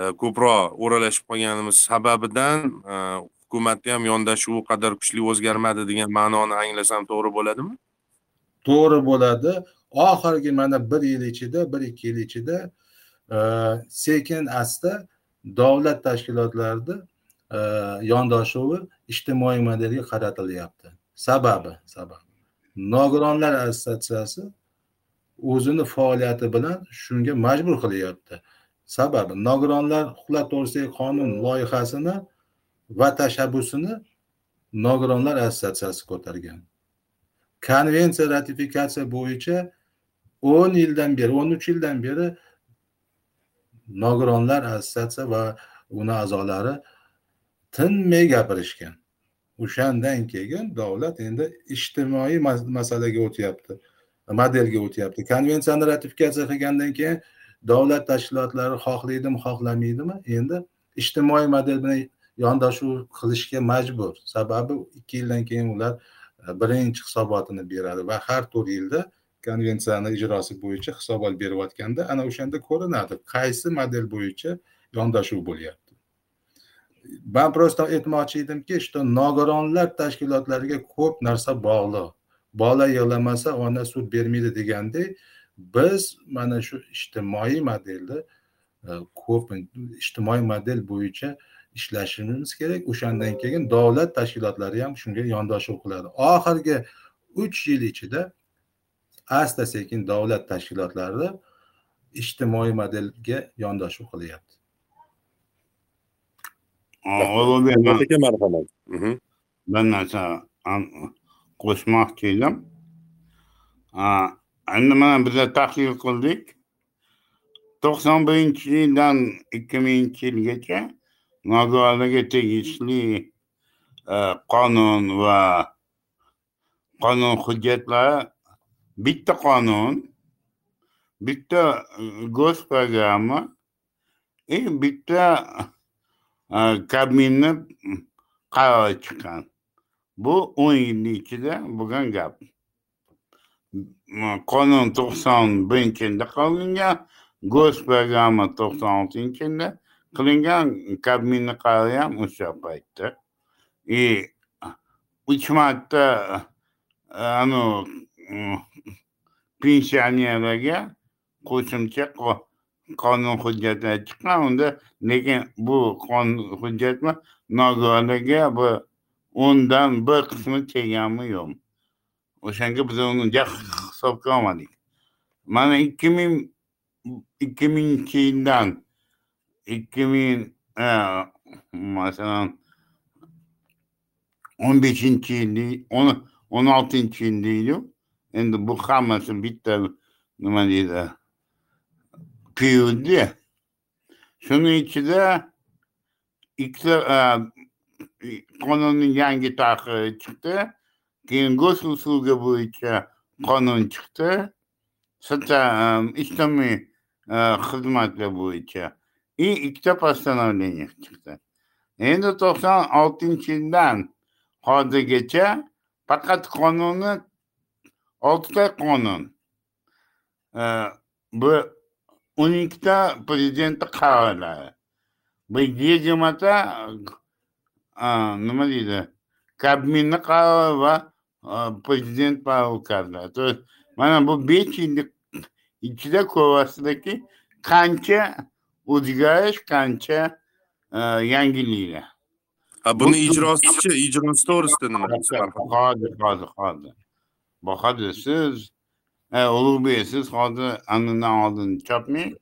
Э, ko'proq o'ralashib qolganimiz sababidan э, hukumatni ham yondashuvi qadar kuchli o'zgarmadi degan ma'noni anglasam to'g'ri bo'ladimi?
To'g'ri bo'ladi. Oxirgi mana bir yil ichida bir ikki yil ichida e, sekin asta davlat tashkilotlarida e, yondashuvi ijtimoiy modelga qaratilyapti. Sababi sababi. Nogironlar assotsiatsiyasi o'zini faoliyati bilan shunga majbur qilyapti. Sababi nogironlar huquqlari to'g'risidagi qonun loyihasini va tashabbusini nogironlar assotsiatsiyasi ko'targan. Konvensiya ratifikatsiya bo'yicha o'n yildan beri o'n uch yildan beri nogironlar assotsiatsiya va uni a'zolari tinmay gapirishgan. O'shandan keyin davlat endi ijtimoiy masalaga o'tyapti modelga o'tyapti. Konvensiyani ratifikatsiya qilgandan keyin davlat tashkilotlari xohlaydimi xohlamaydimi? Endi ijtimoiy model bilan yondashuv qilishga majbur. Sababi ikki yildan keyin ular e, birinchi hisobotini beradi va har to'rt yilda konvensiyani ijrosi bo'yicha hisobot berayotganda ana o'shanda ko'rinadi qaysi model bo'yicha yondashuv bo'lyapti. Man просто aytmoqchi edimki что nogironlar tashkilotlariga ko'p narsa bog'liq. Bola yig'lamasa ona sut bermaydi degandek biz mana shu ijtimoiy modelni e, ko'p ijtimoiy model bo'yicha ishlashimiz kerak. O'shandan keyin davlat tashkilotlari ham shunga yondashuv qiladi. Oxirgi uch yil ichida asta sekin davlat tashkilotlari ijtimoiy modelga yondashuv qilyapti.
Marhamat. Bir narsa qo'shmoqchi edim endi mana biza tahlil qildik. To'qson birinchi yildan ikki minginchi yilgacha nogironlarga tegishli e, qonun va qonun hujjatlari bitta qonun bitta e, госпрограмма и e, bitta kabminni qarori chiqqan. Bu o'n yilni ichida bo'lgan gap. Qonun to'qson birinchi yilda qilingan госпрограмма to'qson oltinchi yilda qilingan kabminni qarori ham o'sha paytda. И uch marta e, pensionerlarga qo'shimcha qonun hujjati chiqqan. Unda lekin bu qonun hujjatmi nogironlarga bir o'ndan bir qismi kelganmi yo'q. O'shanga biz uni hisobga olmadik mana ikki ming ikki mingchi yildan e, ikki ming masalan o'n beshinchi yil o'n oltinchi yil deydi endi bu hammasi bitta nima deydi periodu shuni ichida ikkita e, qonunni yangi tahriri chiqdi. Keyin gosusluga bo'yicha qonun chiqdi. Ijtimoiy e, xizmatlar bo'yicha. И ikkita постановление chiqdi. Endi to'qson oltinchi yildan hozirgacha faqat qonuni oltita qonun. E, bu o'n ikkita prezidentni qarorlari. Bu yigirmata e, nima deydi kabminni qarori va prezident то есть mana bu besh yillik ichida ko'ryapsizlarki qancha o'zgarish qancha yangiliklar
buni ijrosichi ijrosi to'g'risida nima
hozir hozir hozir bahodir siz ulug'bek siz hozir anundan oldin chopmang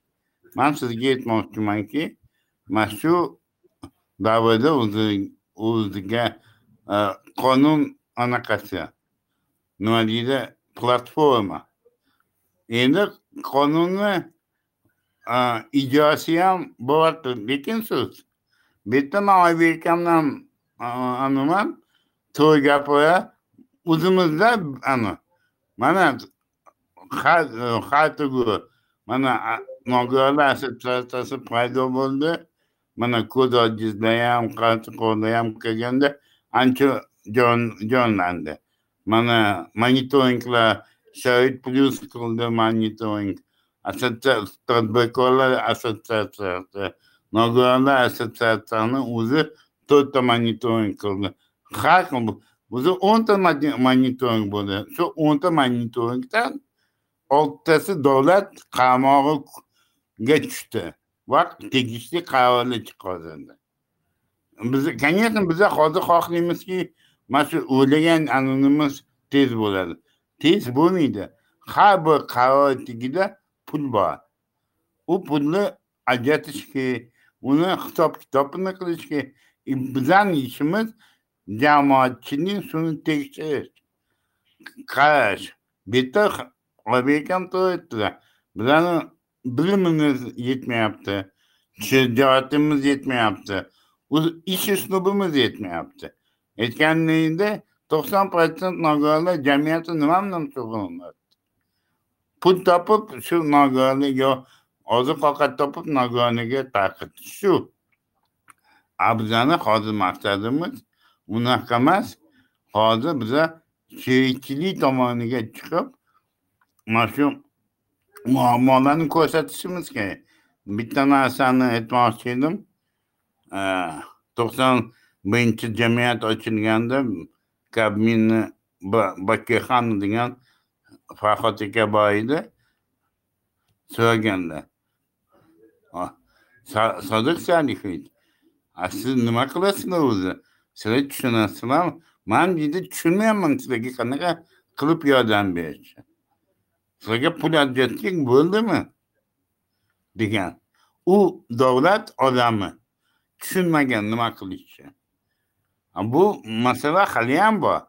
man sizga aytmoqchimanki mana shu davrda o'zi o'ziga qonun anaqasi nima deydi platforma. Endi qonunni ijrosi ham bo'lyapti. Lekin siz bu yerda man oybek akamdan animan to'g'ri gapira o'zimizda ana mana har tugur mana nogironlar assotsiatsiyasi paydo bo'ldi. Mana ko'z ojizlar ham qarchi qo'llar ham kelganda ancha jonlandi mana monitoringlar sharoit plyus qildi monitoring tadbirkorlar assotsiatsiyasi nogironlar assotsiatsiyasini o'zi to'rtta monitoring qildi har o'zi o'nta monitoring bo'ldi shu o'nta monitoringdan oltitasi davlat qamog'iga tushdi va tegishli qarorlar chiqarildi biz конечно biza hozir xohlaymizki mana shu o'ylagan anunimiz tez bo'ladi. Tez bo'lmaydi. Har bir qaror tagida pul bor. U pulni ajratish kerak. Uni hisob kitobini qilish kerak. E, bizani ishimiz jamoatchining shuni tekshirish. Qarash. Bu yerda oybek ham to'g'ri aytdilar bizani bilimimiz yetmayapti. Shijoatimiz yetmayapti. Ish uslubimiz yetmayapti. Aytganingda to'qson protsent nogironlar jamiyati nima bilan shug'ullanadi pul topib shu nogironlik yo oziq ovqat topib nogironligi tarqatish shu a bizani hozir maqsadimiz unaqa emas hozir biza sherikchilik tomoniga chiqib mana shu muammolarni ko'rsatishimiz kerak bitta narsani aytmoqchi edim to'qson birinchi jamiyat ochilganda kabminni bakirxon degan farhod aka bor edi. So'raganlar sodiq salixovich siz nima qilasizlar o'zi? Sizlar tushunasizlarmi man deydi tushunmayapman sizlarga qanaqa qilib yordam berishni sizlarga pul ajratsak bo'ldimi? degan. U davlat odami tushunmagan nima qilishni bu masala haliyam bor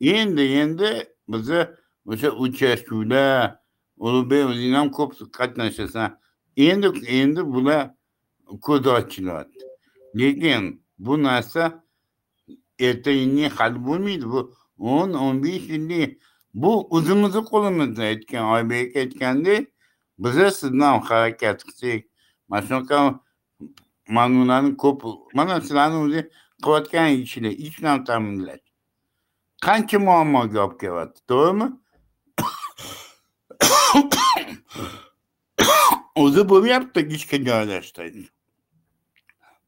endi endi bizni o'sha uchrashuvlar ulug'bek o'zing ham ko'p qatnashasan endi endi bular ko'z ochilyapti lekin bu narsa erta indin hal bo'lmaydi bu o'n o'n besh yillik bu o'zimizni qo'limizda aytgan oybek aytgandek biza sizdan harakat qilsak mana shunaqa ma'nolarni ko'p mana sizlarni o'zi qilayotgan ishlar ish bilan ta'minlash. Qancha muammoga olib kelyapti to'g'rimi? (coughs) O'zi bo'lyapti ishga joylashtirish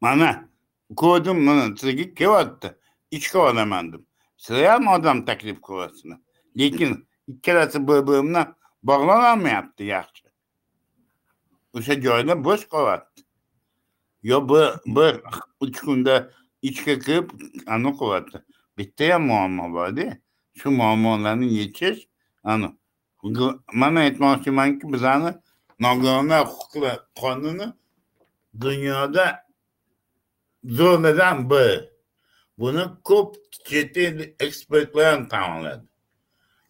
mana ko'rdim mana sizga kelyapti. Ishga olaman deb. Sizlar ham odam taklif qilyapsizlar lekin ikkalasi bir biri bilan bog'lanolmayapti yaxshi. O'sha joylar bo'sh qolyapti. Yo bir bir uch kunda ichga kirib ani qilyapti bittayam muammo borda shu muammolarni yechish ani mana aytmoqchimanki bizani nogironlar huquqi qonuni dunyoda zo'rlardan biri buni ko'p chet el ekspertlar ham tan oladi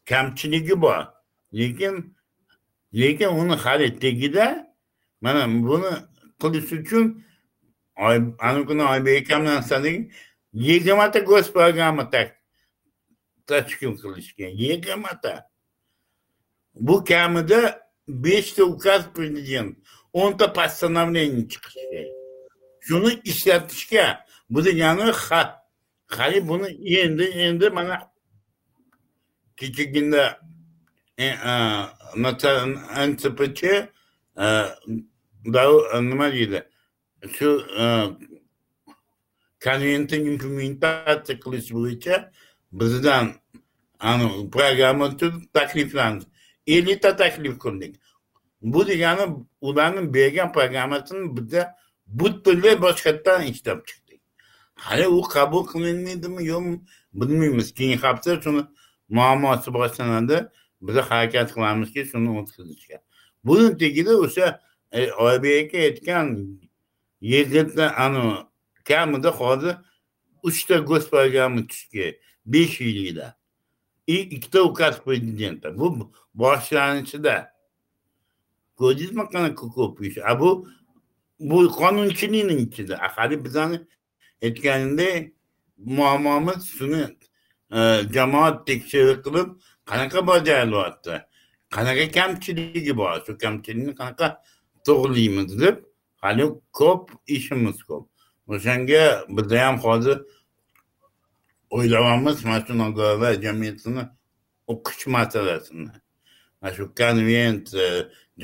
kamchiligi bor lekin lekin uni hali tagida mana buni qilish uchun anavi kuni oybek akamdan so'rang yigirmata programma tashkil qilishgan yigirmata bu kamida beshta ukaz prezident o'nta постановление chiqishi shuni ishlatishga bu degani hali buni endi endi mana kechagina ntpch nima deydi shu konventni implementatsiya qilish bo'yicha bizdan programma takliflandi ellikta taklif qildik bu degani ularni bergan programmasini biza butunlay boshqatdan ishlab chiqdik hali u qabul qilinmaydimi yo'qmi bilmaymiz keyingi hafta shuni muammosi boshlanadi biza harakat qilamizki shuni o'tkazishga buni tagida o'sha oybek aka aytgan yigitni anavi kamida hozir uchta госпрограмма tushga besh yillikda ikkita ukaz prezidenta bu boshlanishida. Ko'rdingizmi qanaqa ko'p ish a bu bu qonunchilikning ichida. Hali bizani aytganimdek muammomiz shuni e, jamoat tekshirib qilib qanaqa bajarilyapti qanaqa kamchiligi bor? Shu kamchilikni qanaqa to'g'rilaymiz deb hali ko'p ishimiz ko'p. O'shanga biza ham hozir o'ylayapmiz mana shu nogironlar jamiyatini o'qish masalasini. Mana shu konvent e,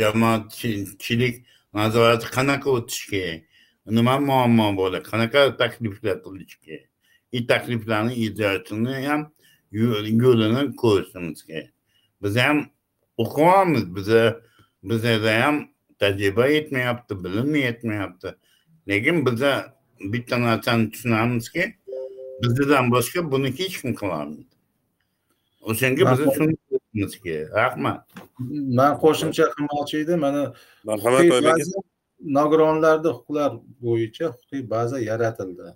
jamoatchilik nazorati qanaqa o'tishi kerak? Nima muammo bo'ladi. Qanaqa takliflar qilish kerak? И takliflarni ijrosini ham yo'lini ko'rishimiz kerak. Biz ham o'qiyapmiz biza bizada ham tajriba yetmayapti bilim yetmayapti. Lekin biza bitta narsani tushunamizki bizdan boshqa buni hech kim qilolmaydi o'shanga biz shuni qilishimiz kerak rahmat.
Man qo'shimcha qilmoqchi edim. Mana
marhamat
nogironlarni huquqlar bo'yicha huquqiy baza yaratildi.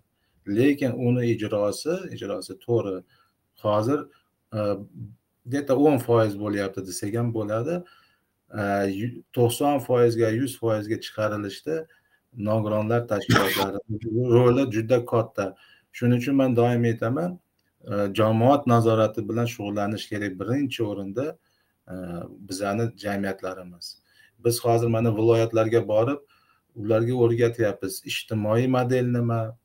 Lekin uni ijrosi ijrosi to'g'ri. Hozir где то o'n foiz bo'lyapti desak ham bo'ladi to'qson foizga yuz foizga chiqarilishda nogironlar tashkilotlari roli juda katta. Shuning uchun man doim aytaman e, jamoat nazorati bilan shug'ullanish kerak birinchi o'rinda e, bizani jamiyatlarimiz. Biz hozir mana viloyatlarga borib ularga o'rgatyapmiz. Ijtimoiy model nima?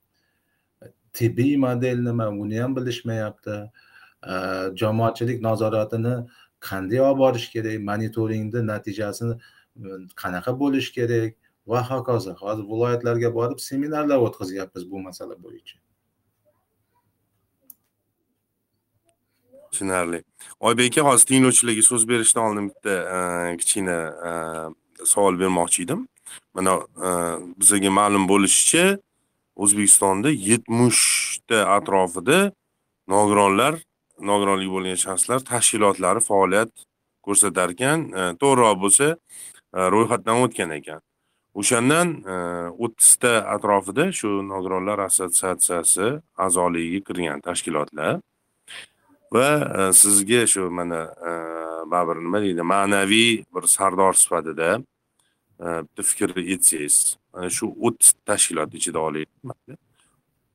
Tibbiy model nima? Buni ham bilishmayapti. E, jamoatchilik nazoratini qanday olib borish kerak monitoringni natijasini qanaqa bo'lishi kerak va hokazo. Hozir viloyatlarga borib seminarlar o'tkazyapmiz bu masala bo'yicha.
Tushunarli. Oybek aka hozir tinglovchilarga so'z berishdan oldin bitta kichkina savol bermoqchi edim. Mana e, bizga ma'lum bo'lishicha o'zbekistonda yetmishta atrofida nogironlar nogironligi bo'lgan shaxslar tashkilotlari faoliyat ko'rsatar ekan e, to'g'riroq bo'lsa e, ro'yxatdan o'tgan ekan. O'shandan e, o'ttizta atrofida shu nogironlar assotsiatsiyasi a'zoligiga kirgan tashkilotlar va sizga shu mana baribir nima deydi ma'naviy bir sardor sifatida bitta fikr aytsangiz mana shu o'ttiz tashkilot ichida olaylik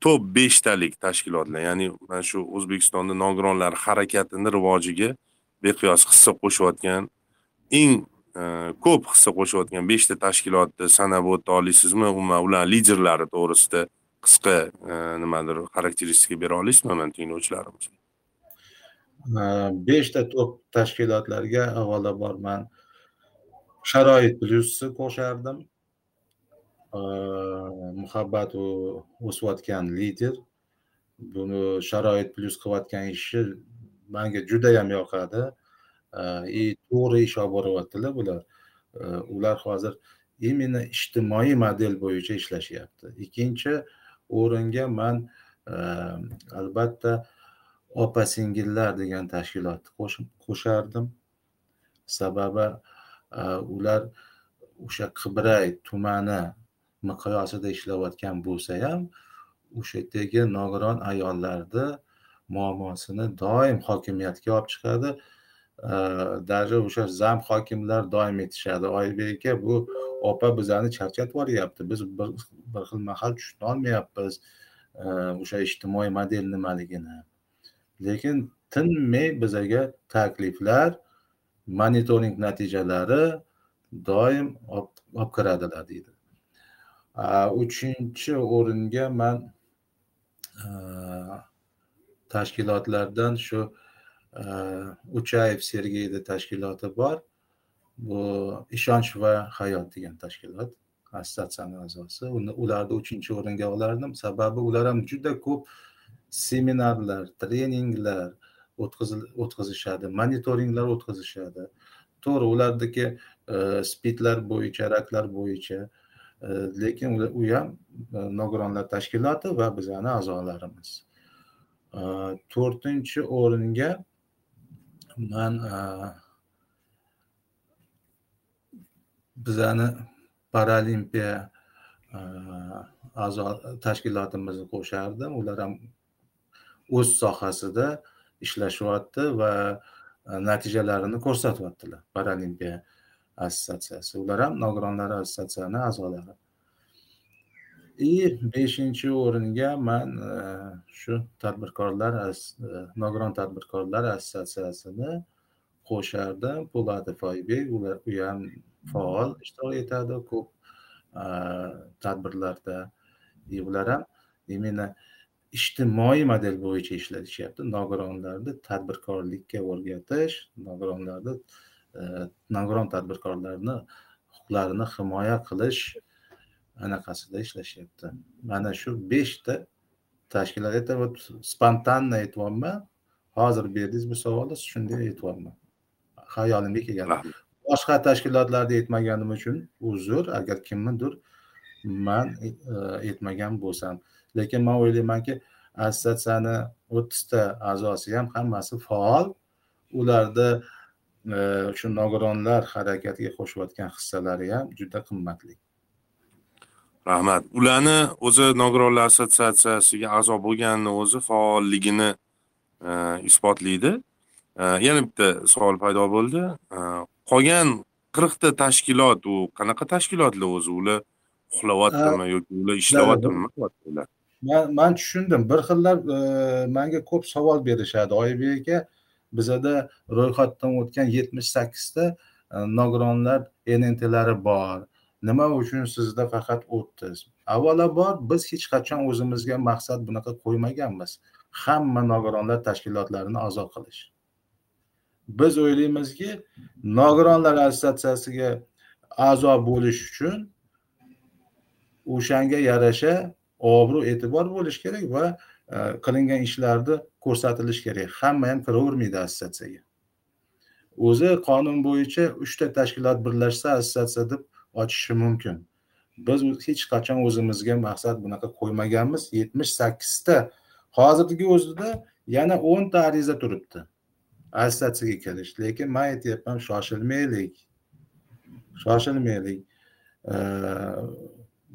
top beshtalik tashkilotlar ya'ni mana shu o'zbekistonda nogironlar harakatini rivojiga beqiyos hissa qo'shayotgan eng e, ko'p hissa qo'shayotgan beshta tashkilotni sanab o'ta olasizmi umuman ular liderlari to'g'risida qisqa e, nimadir xarakteristika bera olasizmi mana tinglovchilarimizga e,
beshta top tashkilotlarga avvalambor man sharoit plyusni qo'shardim. Muhabbat u o'sayotgan lider buni sharoit plyus qilayotgan ishi manga judayam yoqadi и to'g'ri ish olib boryaptilar bular ular hozir именно ijtimoiy model bo'yicha ishlashyapti ikkinchi o'ringa man albatta opa singillar degan tashkilotni qo'shardim sababi ular o'sha qibray tumani miqyosida ishlayotgan bo'lsa ham o'sha yerdagi nogiron ayollarni muammosini doim hokimiyatga olib chiqadi. Даже o'sha zam hokimlar doim aytishadi. Oybek aka bu opa bizani charchatib yuboryapti. Biz bir xil mahal tushunolmayapmiz o'sha ijtimoiy model nimaligini. Lekin tinmay bizaga takliflar monitoring natijalari doim olib kiradilar deydi. Uchinchi o'ringa man tashkilotlardan shu uchayev sergeyni tashkiloti bor. Bu ishonch va hayot degan tashkilot assotsiatsiyani a'zosi. Ularni uchinchi o'ringa olardim. Sababi ular ham juda ko'p seminarlar treninglar o'tkazishadi monitoringlar o'tkazishadi. To'g'ri ularniki spidlar bo'yicha raklar bo'yicha lekin u ham e, nogironlar tashkiloti va bizani a'zolarimiz. To'rtinchi o'ringa man e, bizani paralimpiya e, a'zo tashkilotimizni qo'shardim. Ular ham o'z sohasida ishlashyapti va natijalarini ko'rsatyaptilar paralimpiya assotsiatsiyasi ular ham nogironlar assotsiatsiyani a'zolari. И beshinchi o'ringa man e, shu tadbirkorlar e, nogiron tadbirkorlar assotsiatsiyasini qo'shardim. Po'latov oybek u ham faol ishtirok etadi ko'p e, tadbirlarda. Ular ham именно ijtimoiy model bo'yicha ishlashyapti nogironlarni tadbirkorlikka o'rgatish nogironlarni nogiron tadbirkorlarni huquqlarini himoya qilish anaqasida ishlashyapti. Mana shu beshta tashkilot aytyapman spontanно aytyapman. Hozir berdingiz bu savolni shunday aytyapman. Hayolimga kelgan. Boshqa tashkilotlarni aytmaganim uchun uzr agar kimnidir man aytmagan bo'lsam. Lekin man o'ylaymanki assotsiatsiyani o'ttizta a'zosi ham hammasi faol. Ularda shu nogironlar harakatiga qo'shayotgan hissalari ham juda qimmatli.
Rahmat. Ularni o'zi nogironlar assotsiatsiyasiga a'zo bo'lganini o'zi faolligini isbotlaydi. Yana bitta savol paydo bo'ldi. Qolgan qirqta tashkilot u qanaqa tashkilotlar o'zi? Ular uxlayaptimi yoki ular ishlayaptimi?
man man tushundim. Bir xillar manga ko'p savol berishadi. Oybek aka bizada ro'yxatdan o'tgan yetmish sakkizta e, nogironlar nntlari bor. Nima uchun sizda faqat o'ttiz? Avvalambor biz hech qachon o'zimizga maqsad bunaqa qo'ymaganmiz. Hamma nogironlar tashkilotlarini a'zo qilish. Biz o'ylaymizki nogironlar assotsiatsiyasiga a'zo bo'lish uchun o'shanga yarasha obro' e'tibor bo'lishi kerak va Э, qilingan ishlarni ko'rsatilishi kerak. Hamma ham kiravermaydi assotsiatsiyaga. O'zi qonun bo'yicha uchta tashkilot birlashsa assotsiatsiya deb ochishi mumkin. Biz hech qachon o'zimizga maqsad bunaqa qo'ymaganmiz. Yetmish sakkizta hozirgi o'zida yana o'nta ariza turibdi. Assotsiatsiyaga kirish lekin man aytyapman shoshilmaylik. Shoshilmaylik.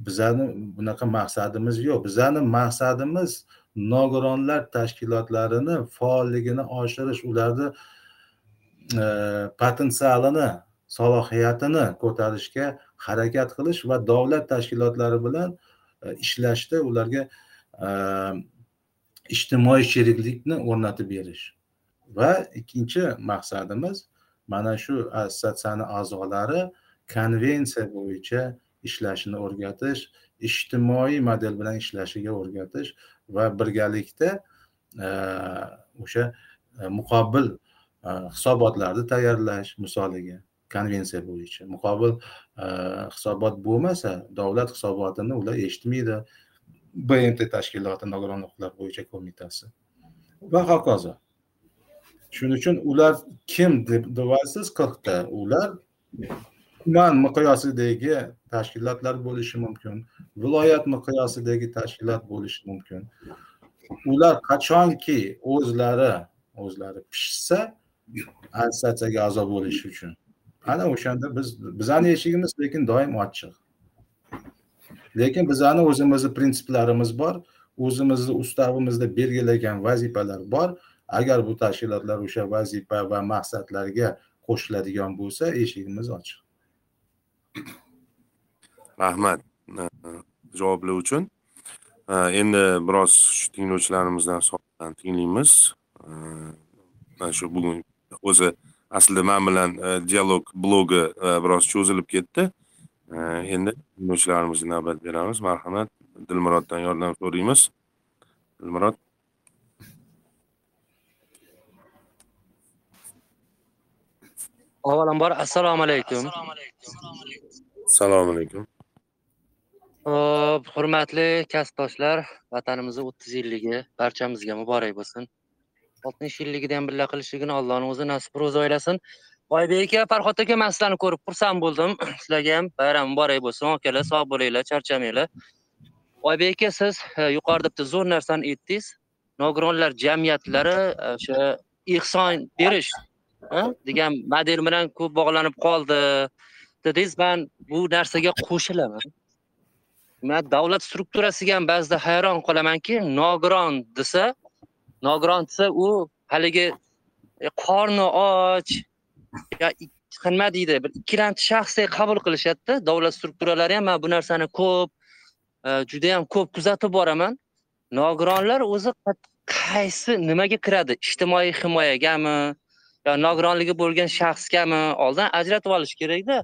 Bizani bunaqa maqsadimiz yo'q. Bizani maqsadimiz nogironlar tashkilotlarini faolligini oshirish ularni e, potensialini salohiyatini ko'tarishga harakat qilish va davlat tashkilotlari bilan e, ishlashda ularga e, ijtimoiy sheriklikni o'rnatib berish. Va ikkinchi maqsadimiz mana shu assotsiatsiyani a'zolari konvensiya bo'yicha ishlashini o'rgatish ijtimoiy model bilan ishlashiga o'rgatish va birgalikda e, o'sha e, muqobil e, hisobotlarni tayyorlash misoliga konvensiya bo'yicha. Muqobil hisobot bo'lmasa davlat hisobotini ular eshitmaydi. Bmt tashkiloti nogiron huquqlar bo'yicha qo'mitasi. Va hokazo shuning uchun ular kim deb deyapsiz qirqta ular tuman miqyosidagi tashkilotlar bo'lishi mumkin viloyat miqyosidagi tashkilot bo'lishi mumkin. Ular qachonki o'zlari o'zlari pishsa assotsiatsiyaga a'zo bo'lish uchun. Ana o'shanda biz bizani eshigimiz lekin doim ochiq. Lekin bizani o'zimizni prinsiplarimiz bor o'zimizni ustavimizda belgilagan vazifalar bor. Agar bu tashkilotlar o'sha vazifa va maqsadlarga qo'shiladigan bo'lsa eshigimiz ochiq. (coughs)
rahmat javoblar uchun. Endi biroz shu tinglovchilarimizdan savollarni tinglaymiz. Mana shu bugun o'zi aslida man bilan dialog blogi biroz cho'zilib ketdi. Endi tinglovchilarimizga navbat beramiz. Marhamat dilmuroddan yordam so'raymiz. Dilmurod
avvalambor assalomu alaykum.
Assalomu alaykum assalomu
Hop, hurmatli kasbdoshlar, vatanimizni 30 yilligi barchamizga muborak bo'lsin. 60 yilligida ham birga qilishligini allohni o'zi nasib ro'za aylasin. Oybek aka, Farhod aka, man sizlarni ko'rib xursand bo'ldim. (clears throat) Sizlarga ham bayram muborak bo'lsin. Akalar, sog' bo'linglar, charchamanglar. Oybek aka, siz e, yuqorida bitta zo'r narsani aytdingiz. Nogironlar jamiyatlari e, o'sha ihson berish degan model bilan ko'p bog'lanib qoldi dedingiz. man bu narsaga qo'shilaman. man davlat strukturasiga ham ba'zida hayron qolamanki nogiron desa nogiron desa u haligi e, qorni och yo nima deydi bir ikkilamchi shaxsdek qabul qilishadida davlat strukturalari ham man bu narsani ko'p juda judayam ko'p kuzatib boraman. Nogironlar o'zi qaysi nimaga kiradi? Ijtimoiy himoyagami? Yo nogironligi bo'lgan shaxsgami? Oldin ajratib olish kerakda.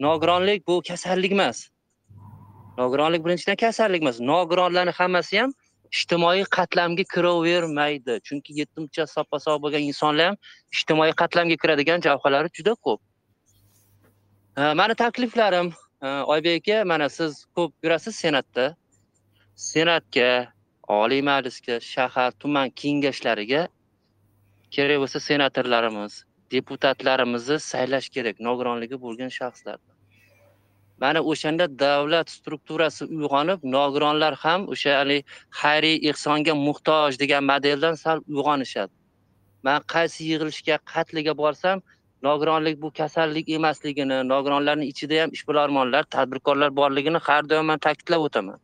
Nogironlik bu kasallik emas. Nogironlik birinchidan kasallik emas. Nogironlarni hammasi ham ijtimoiy qatlamga kiravermaydi. Chunki yetimcha soppa sog' bo'lgan insonlar ham ijtimoiy qatlamga kiradigan jabhalari juda ko'p. Mani takliflarim e, oybek aka mana siz ko'p yurasiz senatda. Senatga oliy majlisga shahar tuman kengashlariga kerak bo'lsa senatorlarimiz deputatlarimizni saylash kerak nogironligi bo'lgan shaxslarni. Mana o'shanda davlat strukturasi uyg'onib nogironlar ham o'sha haligi xayriy ehsonga muhtoj degan modeldan sal uyg'onishadi. Man qaysi yig'ilishga qatliga borsam nogironlik bu kasallik emasligini nogironlarni ichida ham ishbilarmonlar tadbirkorlar borligini har doim man ta'kidlab o'taman.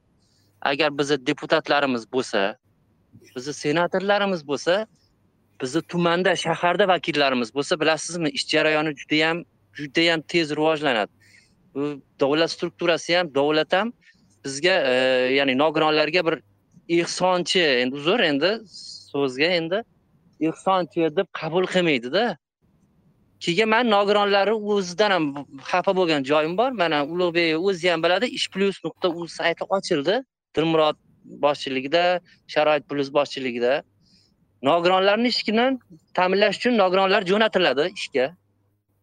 Agar bizni deputatlarimiz bo'lsa bizni senatorlarimiz bo'lsa bizni tumanda shaharda vakillarimiz bo'lsa bilasizmi ish jarayoni judayam judayam tez rivojlanadi. Bu davlat strukturasi ham davlat ham bizga e, ya'ni nogironlarga bir ehsonchi endi uzr endi so'zga endi ehsonchi deb qabul qilmaydida. Keyin man nogironlarni o'zidan ham xafa bo'lgan joyim bor. Mana ulug'bek o'zi ham biladi ish plyus nuqta uz sayti ochildi. Dilmurod boshchiligida sharoit plyus boshchiligida. Nogironlarni ishini ta'minlash uchun nogironlar jo'natiladi ishga.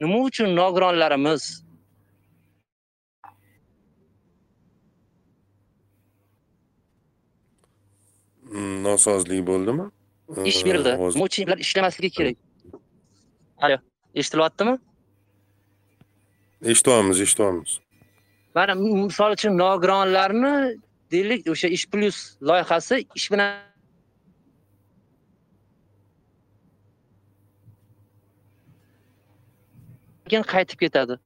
Nima uchun nogironlarimiz
nosozlik bo'ldimi?
Ish berildi mochniklar ishlamasligi kerak. Alo eshitilyaptimi?
Eshityapmiz eshityapmiz
mana misol uchun nogironlarni deylik o'sha ish plyus loyihasi ish bilan keyin qaytib ketadi.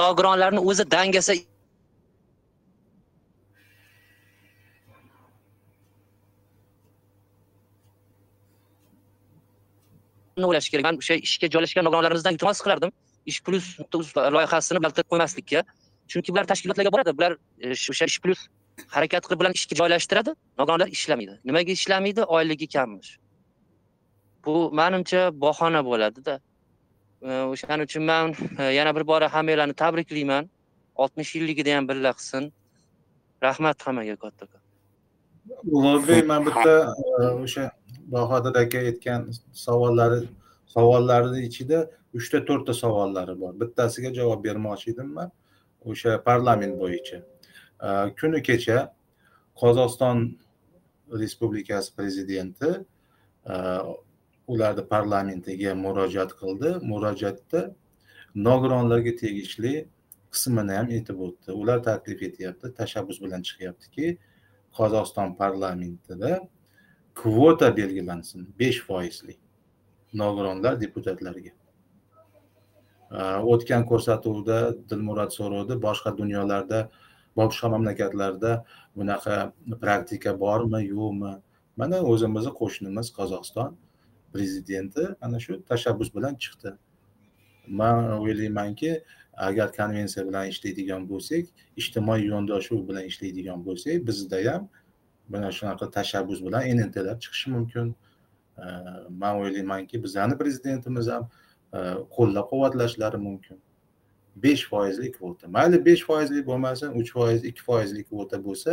Nogironlarni o'zi dangasa o'ylash kerak. Man o'sha ishga joylashgan nogironlarimizdan iltimos qilardim. Ish plus loyihasini keltirib qo'ymaslikka. Chunki bular tashkilotlarga boradi. Bular e, o'sha ish plus harakat qilib bularni ishga joylashtiradi. Nogironlar ishlamaydi. Nimaga ishlamaydi? Oyligi kammish. Bu manimcha bahona bo'ladida. O'shaning uchun man e, yana bir bora hammanglarni tabriklayman. Oltmish yilligida ham birga qilsin. Rahmat hammaga kattakon
ulug'bek man bitta e, o'sha bahodir aka aytgan savollari savollarni ichida uchta to'rtta savollari bor. Bittasiga javob bermoqchi edim man o'sha parlament bo'yicha. E, kuni kecha qozog'iston respublikasi prezidenti ularni parlamentiga murojaat qildi. Murojaatda nogironlarga tegishli qismini ham aytib o'tdi. Ular taklif etyapti tashabbus bilan chiqyaptiki qozog'iston parlamentida kvota belgilansin besh foizli nogironlar deputatlarga. O'tgan ko'rsatuvda dilmurod so'rovdi boshqa dunyolarda boshqa mamlakatlarda bunaqa praktika bormi yo'qmi? Mana o'zimizni qo'shnimiz qozog'iston prezidenti ana shu tashabbus bilan chiqdi. Man o'ylaymanki agar konvensiya bilan ishlaydigan bo'lsak ijtimoiy yondashuv bilan ishlaydigan bo'lsak bizda ham mana shunaqa tashabbus bilan nntalar chiqishi mumkin. Man o'ylaymanki bizani prezidentimiz ham e, qo'llab quvvatlashlari mumkin. Besh foizlik kvota. Mayli besh foizlik bo'lmasin uch foiz ikki foizlik kvota bo'lsa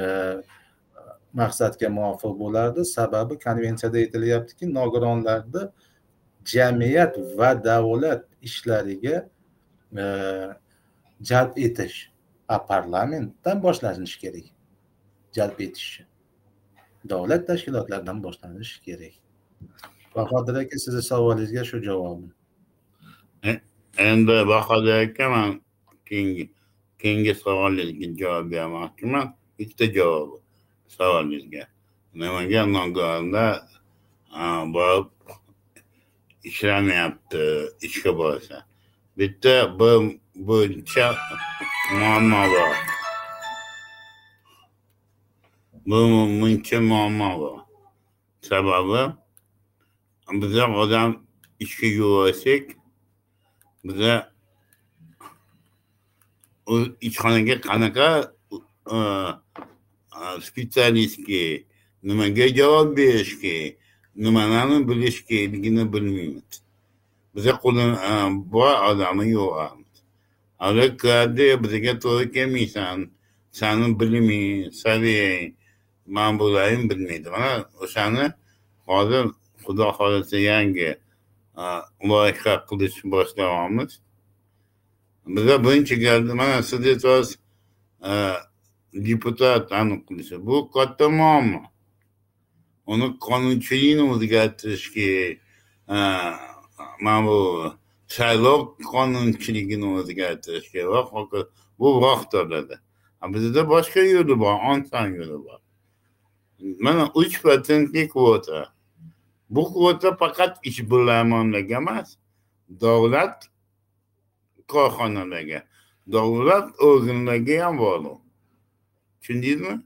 e, maqsadga muvofiq bo'lardi. Sababi konvensiyada aytilyaptiki nogironlarni jamiyat va davlat ishlariga e, jalb etish a parlamentdan boshlanishi kerak. Jalb etish davlat tashkilotlaridan boshlanishi kerak. Bahodir aka sizni savolingizga shu javobim.
Endi bahodir aka man keyingi keyingi savolingizga javob bermoqchiman. Ikkita javobi savolingizga nimaga nogironlar borib ishlamayapti ishga borsa bitta bu bo'yicha muammo bor bu muncha muammo bor sababi biza odam ishga yuborsak biza ishxonaga qanaqa e, специалистga nimaga javob berishga nimalarni bilish kerakligini bilmaymiz biza qo'li bor odami yo'qamiz ular kiradi bizga to'g'ri kelmaysan sani biliming saviyang man bularni bilmaydi mana o'shani hozir xudo xohlasa yangi loyiha qilish boshlayapmiz biza birinchi galda mana siz aytyapsiz deputat aniq qilishi bu katta muammo uni qonunchilikni o'zgartirish kerak mana bu saylov qonunchiligini o'zgartirish kerak va hokazo bu vaqt oladi bizda boshqa yo'li bor oson yo'li bor mana uch protsentli kvota bu kvota faqat ishbilarmonlarga emas davlat korxonalarga davlat organlariga ham bog'liq tushundingizmi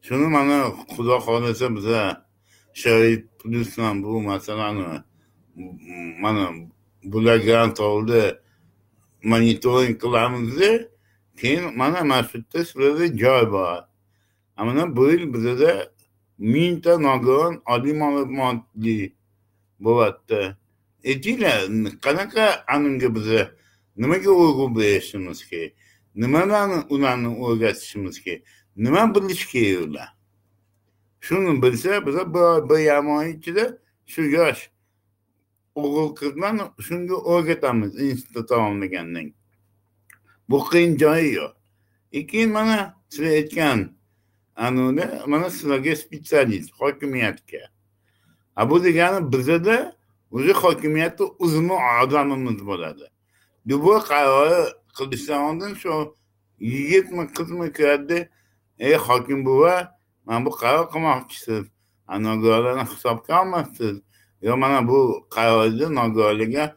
shuni mana xudo xohlasa biza sharoit plyus bilan bu masalani mana bular grant oldi monitoring qilamizda keyin mana mana shu yerda sizlarda joy bor mana bu yil bizada mingta nogiron oliy ma'lumotli bo'lyapti e, aytinglar qanaqa animga biza nimaga urg'u berishimiz kerak nimalarni ularni o'rgatishimiz kerak nima bilish kerak shuni bilsa biza bir yarim ichida shu yosh o'g'il qizlarni shunga o'rgatamiz institut tamomlagandan. Bu qiyin joyi yo'q. И keyin mana sizlar aytgan anavda mana sizlarga spetsialist hokimiyatga. A bu degani bizada o'zi hokimiyatni uzumi odamimiz bo'ladi. Bu qarori qilishdan oldin shu yigitmi qizmi kiradida ey hokim buva mana bu qaror qilmoqchisiz. Nogironlarni hisobga olmoqchisiz yo mana bu qarorni nogironlarga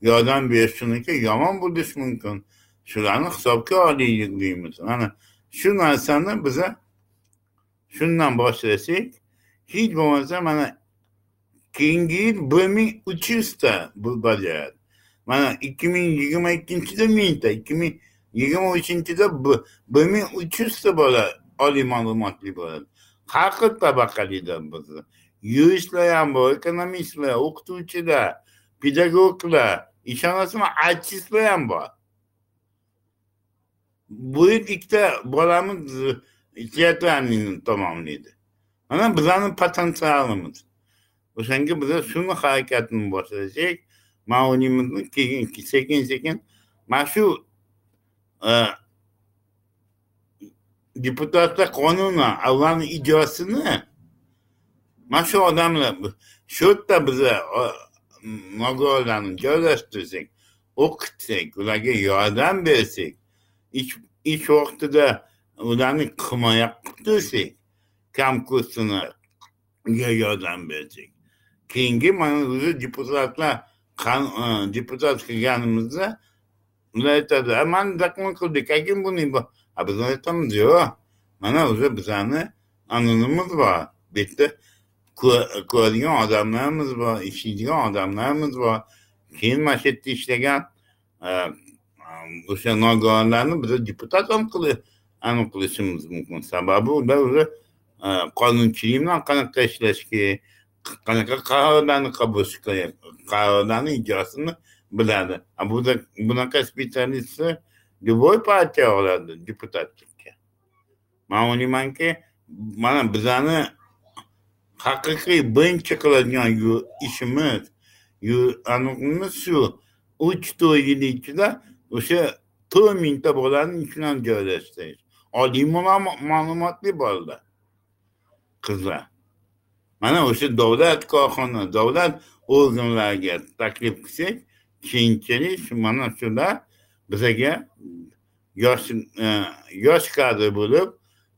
yordam berishniki yomon bo'lishi mumkin. Shularni hisobga olaylik deymiz. Mana shu narsani biza shundan boshlasak hech bo'lmasa mana keyingi yil bir ming uch yuzta bu bajaradi mana ikki ming yigirma ikkinchida mingta ikki ming yigirma uchinchida bir ming uch yuzta bola oliy ma'lumotli bo'ladi. Har xil tabaqalidan bizni yuristlar ham bor ekonomistlar o'qituvchilar pedagoglar ishonasizmi artistlar ham bor. Bu yil ikkita bolamiz teatralniyni tamomlaydi. Mana bizani potensialimiz. O'shanga biza shuni harakatini boshlasak man o'ylaymanki keyin sekin sekin mana shu deputatlar qonuni avvalni ijrosini mana shu odamlar shu yerda biza nogironlarni joylashtirsak o'qitsak ularga yordam bersak ish vaqtida ularni himoya qilib tursak kamkursiniga yordam bersak keyingi mana o'zi deputatlar deputat qilganimizda ular aytadi mani zakon qildik akin buni biz aytamiz yo'q mana o'zi bizani anonimiz bor bu yerda ko'radigan odamlarimiz bor ishlaydigan odamlarimiz bor keyin mana shu yerda ishlagan o'sha nogironlarni biz deputat ham aniq qilishimiz mumkin sababi ular o'zi qonunchilik bilan qanaqa ishlashga qanaqa qarorlarni qabul qilish qarorlarni ijrosini biladi. Bunaqa specialistni любой partiya oladi deputatlikka. Man o'ylaymanki mana bizani haqiqiy birinchi qiladigan ishimiz aniqimiz shu uch to'rt yil ichida o'sha to'rt mingta bolani ichidan joylashtirish oliy ma'lumotli bolalar qizlar mana o'sha davlat korxona davlat organlariga taklif qilsak keyinchalik mana shular bizaga yosh e, yosh kadr bo'lib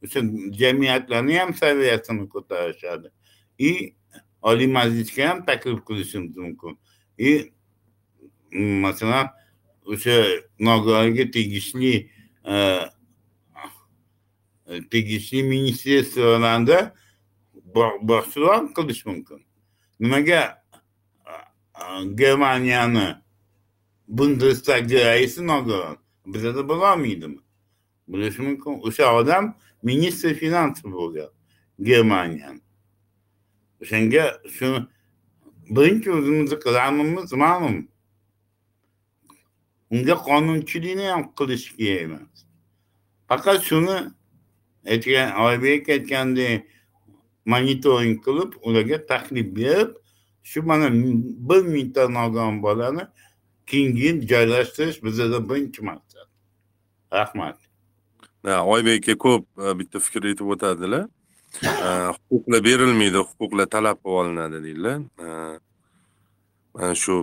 o'sha jamiyatlarni ham saviyasini ko'tarishadi. И oliy majlisga ham taklif qilishimiz mumkin. И masalan o'sha nogironga tegishli e, tegishli ministerstvolarda boshchilik qilish mumkin. Nimaga germaniyani bundestag raisi nogiron. Bizada bo'lolmaydimi bo'lishi mumkin. O'sha odam ministr finans bo'lgan germaniyani. O'shanga shu birinchi o'zimizni qilamimiz ma'lum. Unga qonunchilikni ham qilish kerak emas. Faqat shuni aytgan oybek aytgandek monitoring qilib ularga taklif berib shu mana bir mingta nogiron bolani keyingi joylashtirish bizada birinchi maqsad rahmat.
Oybek aka ko'p e, bitta fikr aytib o'tadilar. E, huquqlar berilmaydi huquqlar talab qilib olinadi deydilar e, mana shu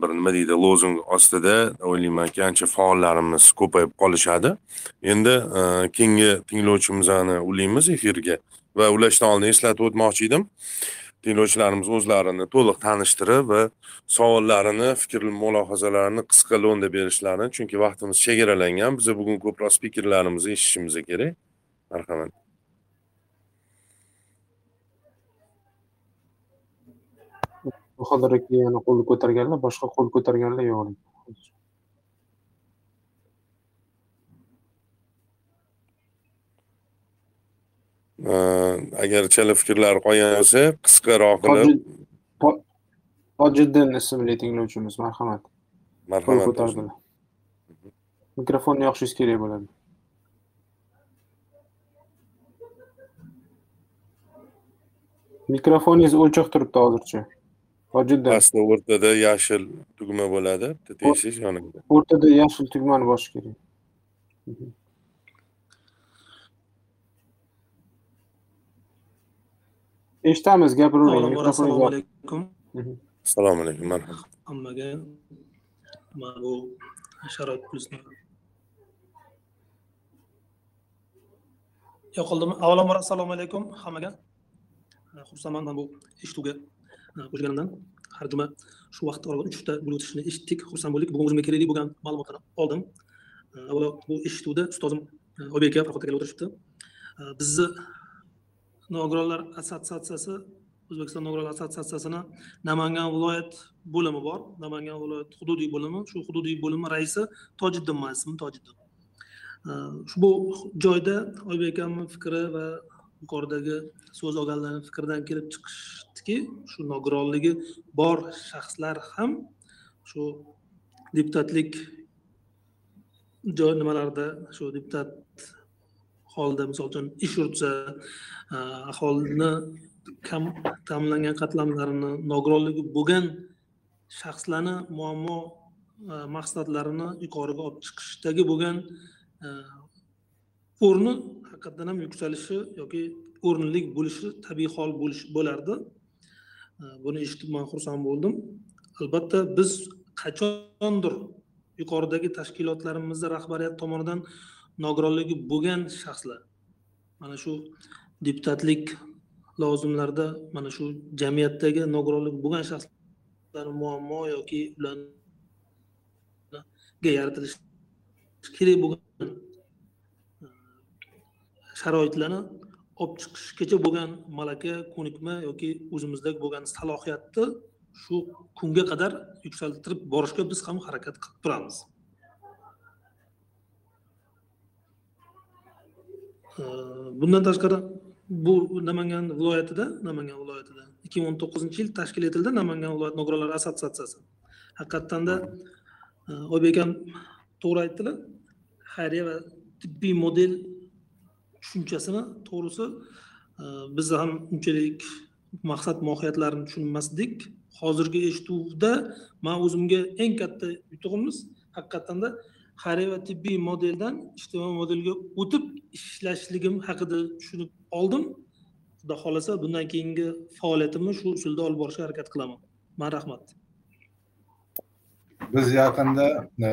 bir nima deydi lozung ostida o'ylaymanki ancha faollarimiz ko'payib qolishadi. Endi keyingi tinglovchimizni ulaymiz efirga va ulashdan oldin eslatib o'tmoqchi edim. Tinglovchilarimiz o'zlarini to'liq tanishtirib va savollarini fikr mulohazalarini qisqa lo'nda berishlarini chunki vaqtimiz chegaralangan. Biza bugun ko'proq spikerlarimizni eshitishimiz kerak. Marhamat.
Bahodir aka yana qo'l ko'targanlar boshqa qo'l ko'targanlar yo'q.
Agar chala fikrlar qolgan bo'lsa qisqaroq qilib
tojiddin ismli tinglovchimiz marhamat
marhamat
ko'tardilar mikrofonni yoqishingiz kerak bo'ladi mikrofoningiz o'chiq turibdi hozircha Hojiddin.
pastda o'rtada yashil tugma bo'ladi bitta teshish yonida
o'rtada yashil tugmani bosish kerak eshitamiz gapiravering
assalomu alaykum.
Assalomu alaykum marhamat.
Hammaga mana bu sharoit plusni yoqildimi avvalambor assalomu alaykum. Hammaga? Xursandman mana bu eshituvga qo'shganimdan. Har juma shu vaqt oralig'ida uchta bo'lib o'tishini eshitdik. Xursand bo'ldik. Bugun o'zimga kerakli bo'lgan ma'lumotlarni oldim. Avvalo bu eshituvda ustozim oybek aka aka o'tirishibdi. Bizni nogironlar assotsiatsiyasi o'zbekiston nogironlar assotsiatsiyasini namangan viloyat bo'limi bor. Namangan viloyat hududiy bo'limi. Shu hududiy bo'limi raisi tojiddin man ismim tojiddin ushbu joyda oybek akamni fikri va yuqoridagi so'z olganlarni fikridan kelib chiqishdiki shu nogironligi bor shaxslar ham shu deputatlik joy nimalarda shu deputat holda misol uchun ish yuritsa e, aholini kam ta'minlangan qatlamlarini nogironligi bo'lgan shaxslarni muammo e, maqsadlarini yuqoriga olib chiqishdagi bo'lgan e, o'rni haqiqatdan ham yuksalishi yoki o'rinli bo'lishi tabiiy hol bo'lardi. Buni eshitib man xursand bo'ldim. Albatta biz qachondir yuqoridagi tashkilotlarimizda rahbariyat tomonidan nogironligi bo'lgan shaxslar. Mana shu deputatlik lozimlarida mana shu jamiyatdagi nogironligi bo'lgan shaxslar muammo yoki ularga yaratilishi kerak bo'lgan e, sharoitlarni olib chiqishgacha bo'lgan malaka ko'nikma yoki o'zimizdagi bo'lgan salohiyatni shu kunga qadar yuksaltirib borishga biz ham harakat qilib turamiz. Bundan tashqari bu namangan viloyatida namangan viloyatida ikki ming o'n to'qqizinchi yil tashkil etildi namangan viloyat nogironlar assotsiatsiyasi. Haqiqatdanda e, oybek akam to'g'ri aytdilar. Xayriya va tibbiy model tushunchasini to'g'risi e, biz ham unchalik maqsad mohiyatlarini tushunmasdik. Hozirgi eshituvda man o'zimga eng katta yutug'imiz haqiqatanda xayriya va tibbiy modeldan ijtimoiy modelga o'tib ishlashligim haqida tushunib oldim. Xudo xohlasa bundan keyingi faoliyatimni shu usulda olib borishga harakat qilaman. Man rahmat.
Biz yaqinda e,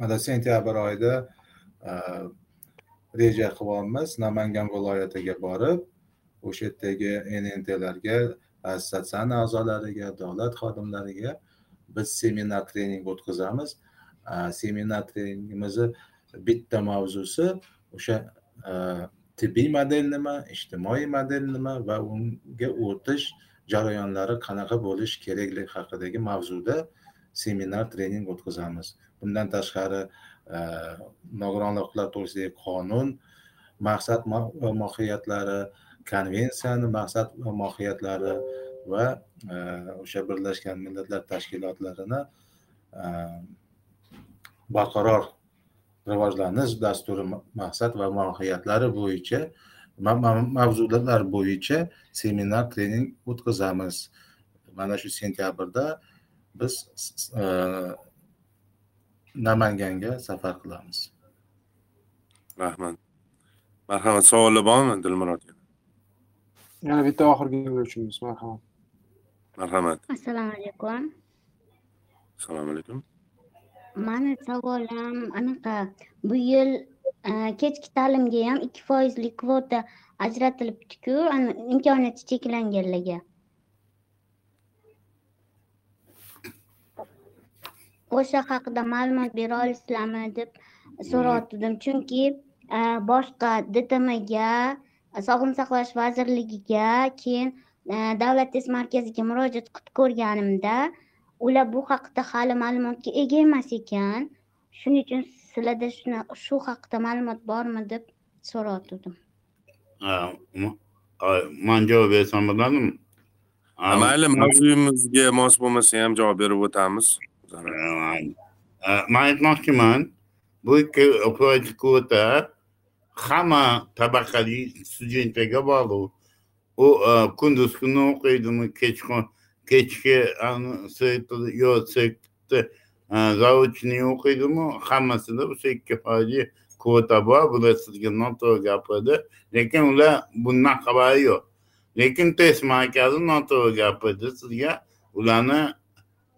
mana sentyabr oyida e, reja qilyapmiz namangan viloyatiga borib o'sha yerdagi nntlarga assotsiatsiyani a'zolariga davlat xodimlariga biz seminar trening o'tkazamiz. Seminar treningimizni bitta mavzusi o'sha tibbiy model nima ijtimoiy model nima va unga o'tish jarayonlari qanaqa bo'lishi kerakligi haqidagi mavzuda seminar trening o'tkazamiz bundan tashqari nogironlar huquqlari to'g'risidagi qonun maqsad mohiyatlari konvensiyani maqsad va mohiyatlari va o'sha birlashgan millatlar tashkilotlarini barqaror rivojlanish dasturi maqsad va mohiyatlari bo'yicha mavzular bo'yicha seminar trening o'tkazamiz. Mana shu sentyabrda biz e, namanganga safar qilamiz.
Rahmat. Marhamat savollar bormi dilmurod
yana? Bitta oxirgi yo'lovchimiz marhamat.
Marhamat.
Assalomu alaykum.
Assalomu alaykum
mani savolim anaqa bu yil e, kechki ta'limga ham ikki foizlik kvota ajratilibdiku imkoniyati cheklanganlarga. O'sha haqida ma'lumot bera olasizlarmi deb so'rayotgandim. Chunki e, boshqa dtmga sog'liqni saqlash vazirligiga keyin e, davlat test markaziga murojaat qilib ko'rganimda ular bu haqida hali ma'lumotga ega emas ekan. Shuning uchun sizlarda shu haqida ma'lumot bormi deb so'rayotgandim
man javob bersam bo'ladimi?
Mayli mavzuyimizga mos bo'lmasa ham javob berib o'tamiz.
Man aytmoqchiman bu ikki kvota hamma tabaqali studentlarga bog'liq. U kunduz kuni o'qiydimi kechqurun kechki yo zaочный o'qiydimi hammasida o'sha ikki foizli kvota bor bular sizga noto'g'ri gapirdi lekin ular bundan xabari yo'q lekin test markazi noto'g'ri gapirdi sizga ularni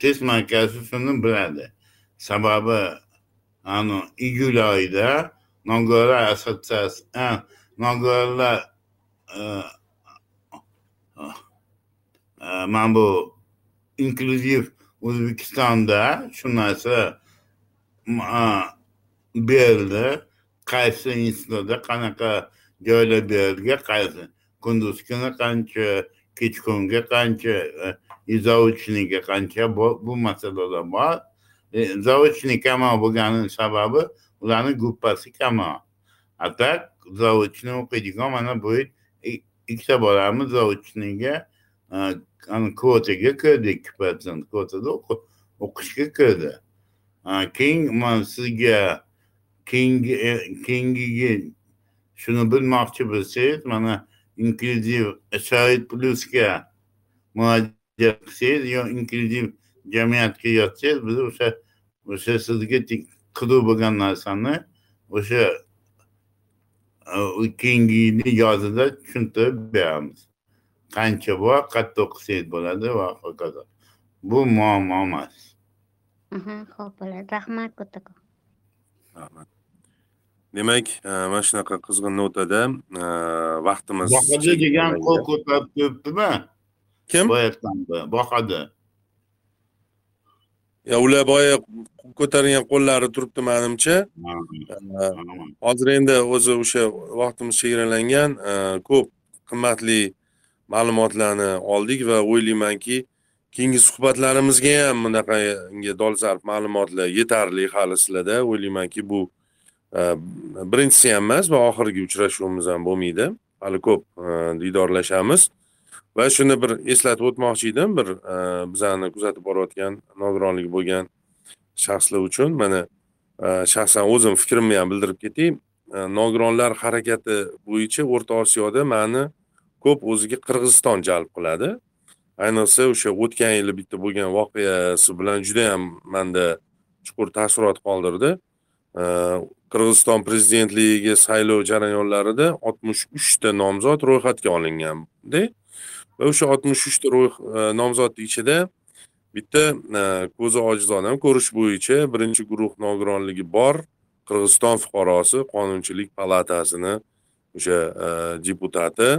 test markazi shuni biladi sababi iyul oyida nogironlar assotsiatsiyasi nogironlar mana bu inklyuziv o'zbekistonda shu narsa berildi qaysi institutda qanaqa joylar berilgan qaysi kunduz kuni qancha kechqurunga qancha e, zaочныйga qancha bu masalalar bor. E, zaочный kamroq bo'lgani sababi ularni gruppasi kamroq a так zaочный o'qiydigan mana bu e, ikkita bolamiz zaочныйga kvotaga kirdi ikki protsent kvotada o'qishga kirdi. Keyin man sizga keyingi e, keyingigi shuni bilmoqchi bo'lsangiz mana inklyuziv sharoit plyusga murojaat qilsangiz yo inklyuziv jamiyatga yotsangiz biz o'sha o'sha sizga qidiruv bo'lgan narsani o'sha e, keyingi yilni yozida tushuntirib beramiz. Qancha bor qayerda o'qisangiz bo'ladi va hokazo. Bu muammo emas.
Ho'p bo'ladi. Rahmat kattakon
rahmat. Demak mana shunaqa qizg'in notada vaqtimiz
boqadi degan qo'l ko'tarib turibdimi?
Kim?
Boqadi.
Ular boya ko'targan qo'llari turibdi manimcha. Hozir endi o'zi o'sha vaqtimiz chegaralangan ko'p qimmatli ma'lumotlarni oldik va o'ylaymanki keyingi suhbatlarimizga ham bunaqanga dolzarb ma'lumotlar yetarli. Hali sizlarda o'ylaymanki bu e, birinchisi ham emas va oxirgi uchrashuvimiz ham bo'lmaydi. Hali ko'p e, diydorlashamiz. Va shuni bir eslatib o'tmoqchi edim bir e, bizani kuzatib borayotgan nogironligi bo'lgan shaxslar uchun mana shaxsan o'zim fikrimni ham bildirib ketay nogironlar harakati bo'yicha o'rta osiyoda mani ko'p o'ziga qirg'iziston jalb qiladi. Ayniqsa o'sha o'tgan yili bitta bo'lgan voqeasi bilan judayam manda chuqur taassurot qoldirdi. Qirg'iziston prezidentligiga saylov jarayonlarida oltmish uchta nomzod ro'yxatga olinganda va o'sha oltmish uchta e, nomzod nomzodni ichida bitta e, ko'zi ojiz odam ko'rish bo'yicha birinchi guruh nogironligi bor qirg'iziston fuqarosi qonunchilik palatasini o'sha e, deputati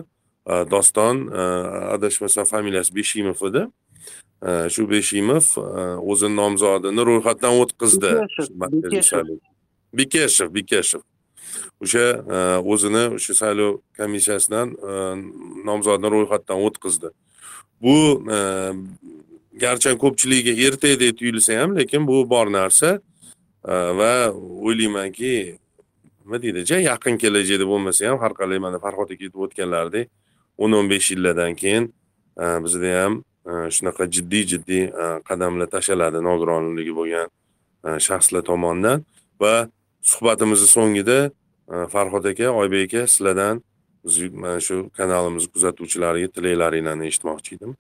doston adashmasam familiyasi beshimov edi shu beshimov o'zini nomzodini ro'yxatdan o'tkazdi bikeshev bikeshev o'sha o'zini o'sha saylov komissiyasidan nomzodini ro'yxatdan o'tkazdi bu garchi ko'pchiligiga ertakdek tuyulsa ham lekin bu bor narsa va o'ylaymanki nima deydi yaqin kelajakda bo'lmasa ham har qalay mana farhod aka aytib o'tganlaridek o'n o'n besh yillardan keyin e, bizda ham e, shunaqa jiddiy jiddiy e, qadamlar tashlanadi nogironligi bo'lgan shaxslar tomonidan. Va suhbatimizni so'ngida farhod aka oybek aka sizlardan mana shu kanalimiz kuzatuvchilariga tilaklaringlarni eshitmoqchi edim.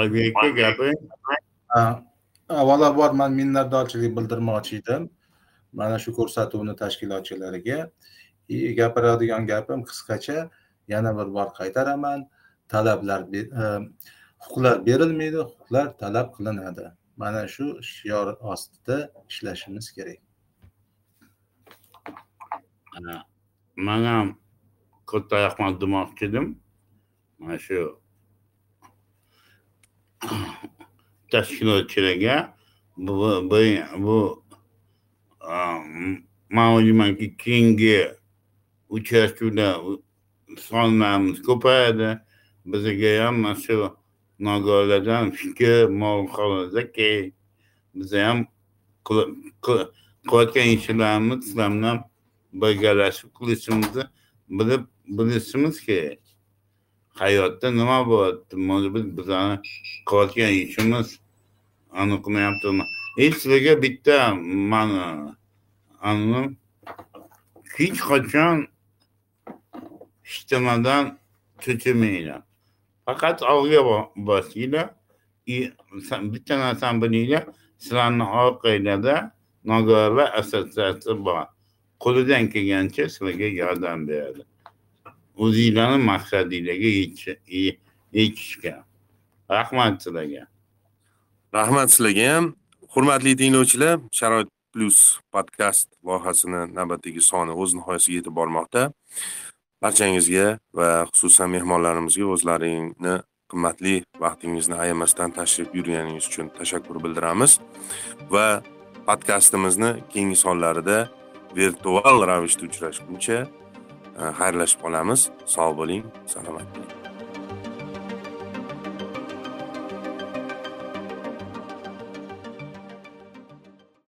Oybek aka gapiring
avvalambor man minnatdorchilik bildirmoqchi edim mana shu ko'rsatuvni tashkilotchilariga gapiradigan gapim qisqacha yana bir bor qaytaraman. Talablar e, huquqlar berilmaydi huquqlar talab qilinadi. Mana shu shior ostida ishlashimiz kerak.
Man ham katta rahmat demoqchi edim mana shu (coughs) tashkilotchilarga bu bu man o'ylaymanki keyingi uchrashuvda sonlarimiz ko'payadi bizga ham mana shu nogironlardan fikr mulohaza kerak biza ham qilayotgan ishlarimiz sizlar bilan birgalashib qilishimizni bilib bilishimiz kerak hayotda nima bo'lyapti может быть bizani qilayotgan ishimiz aniqlayaptimi hech sizlarga bitta mani anni hech qachon hech cho'chimanglar faqat olg'a bosinglar bitta narsani bilinglar sizlarni orqanglarda nogironlar assotsiatsiyasi bor. Qo'lidan kelgancha sizlarga yordam beradi. O'zinglarni maqsadinglarga yetishga rahmat sizlarga.
Rahmat sizlarga. ham hurmatli tinglovchilar sharoit plus podkast loyihasini navbatdagi soni o'z nihoyasiga yetib bormoqda. Barchangizga va xususan mehmonlarimizga o'zlaringni qimmatli vaqtingizni ayamasdan tashrif buyurganingiz uchun tashakkur bildiramiz. Va podkastimizni keyingi sonlarida virtual ravishda uchrashguncha e, xayrlashib qolamiz. Sog' bo'ling salomat bo'ling.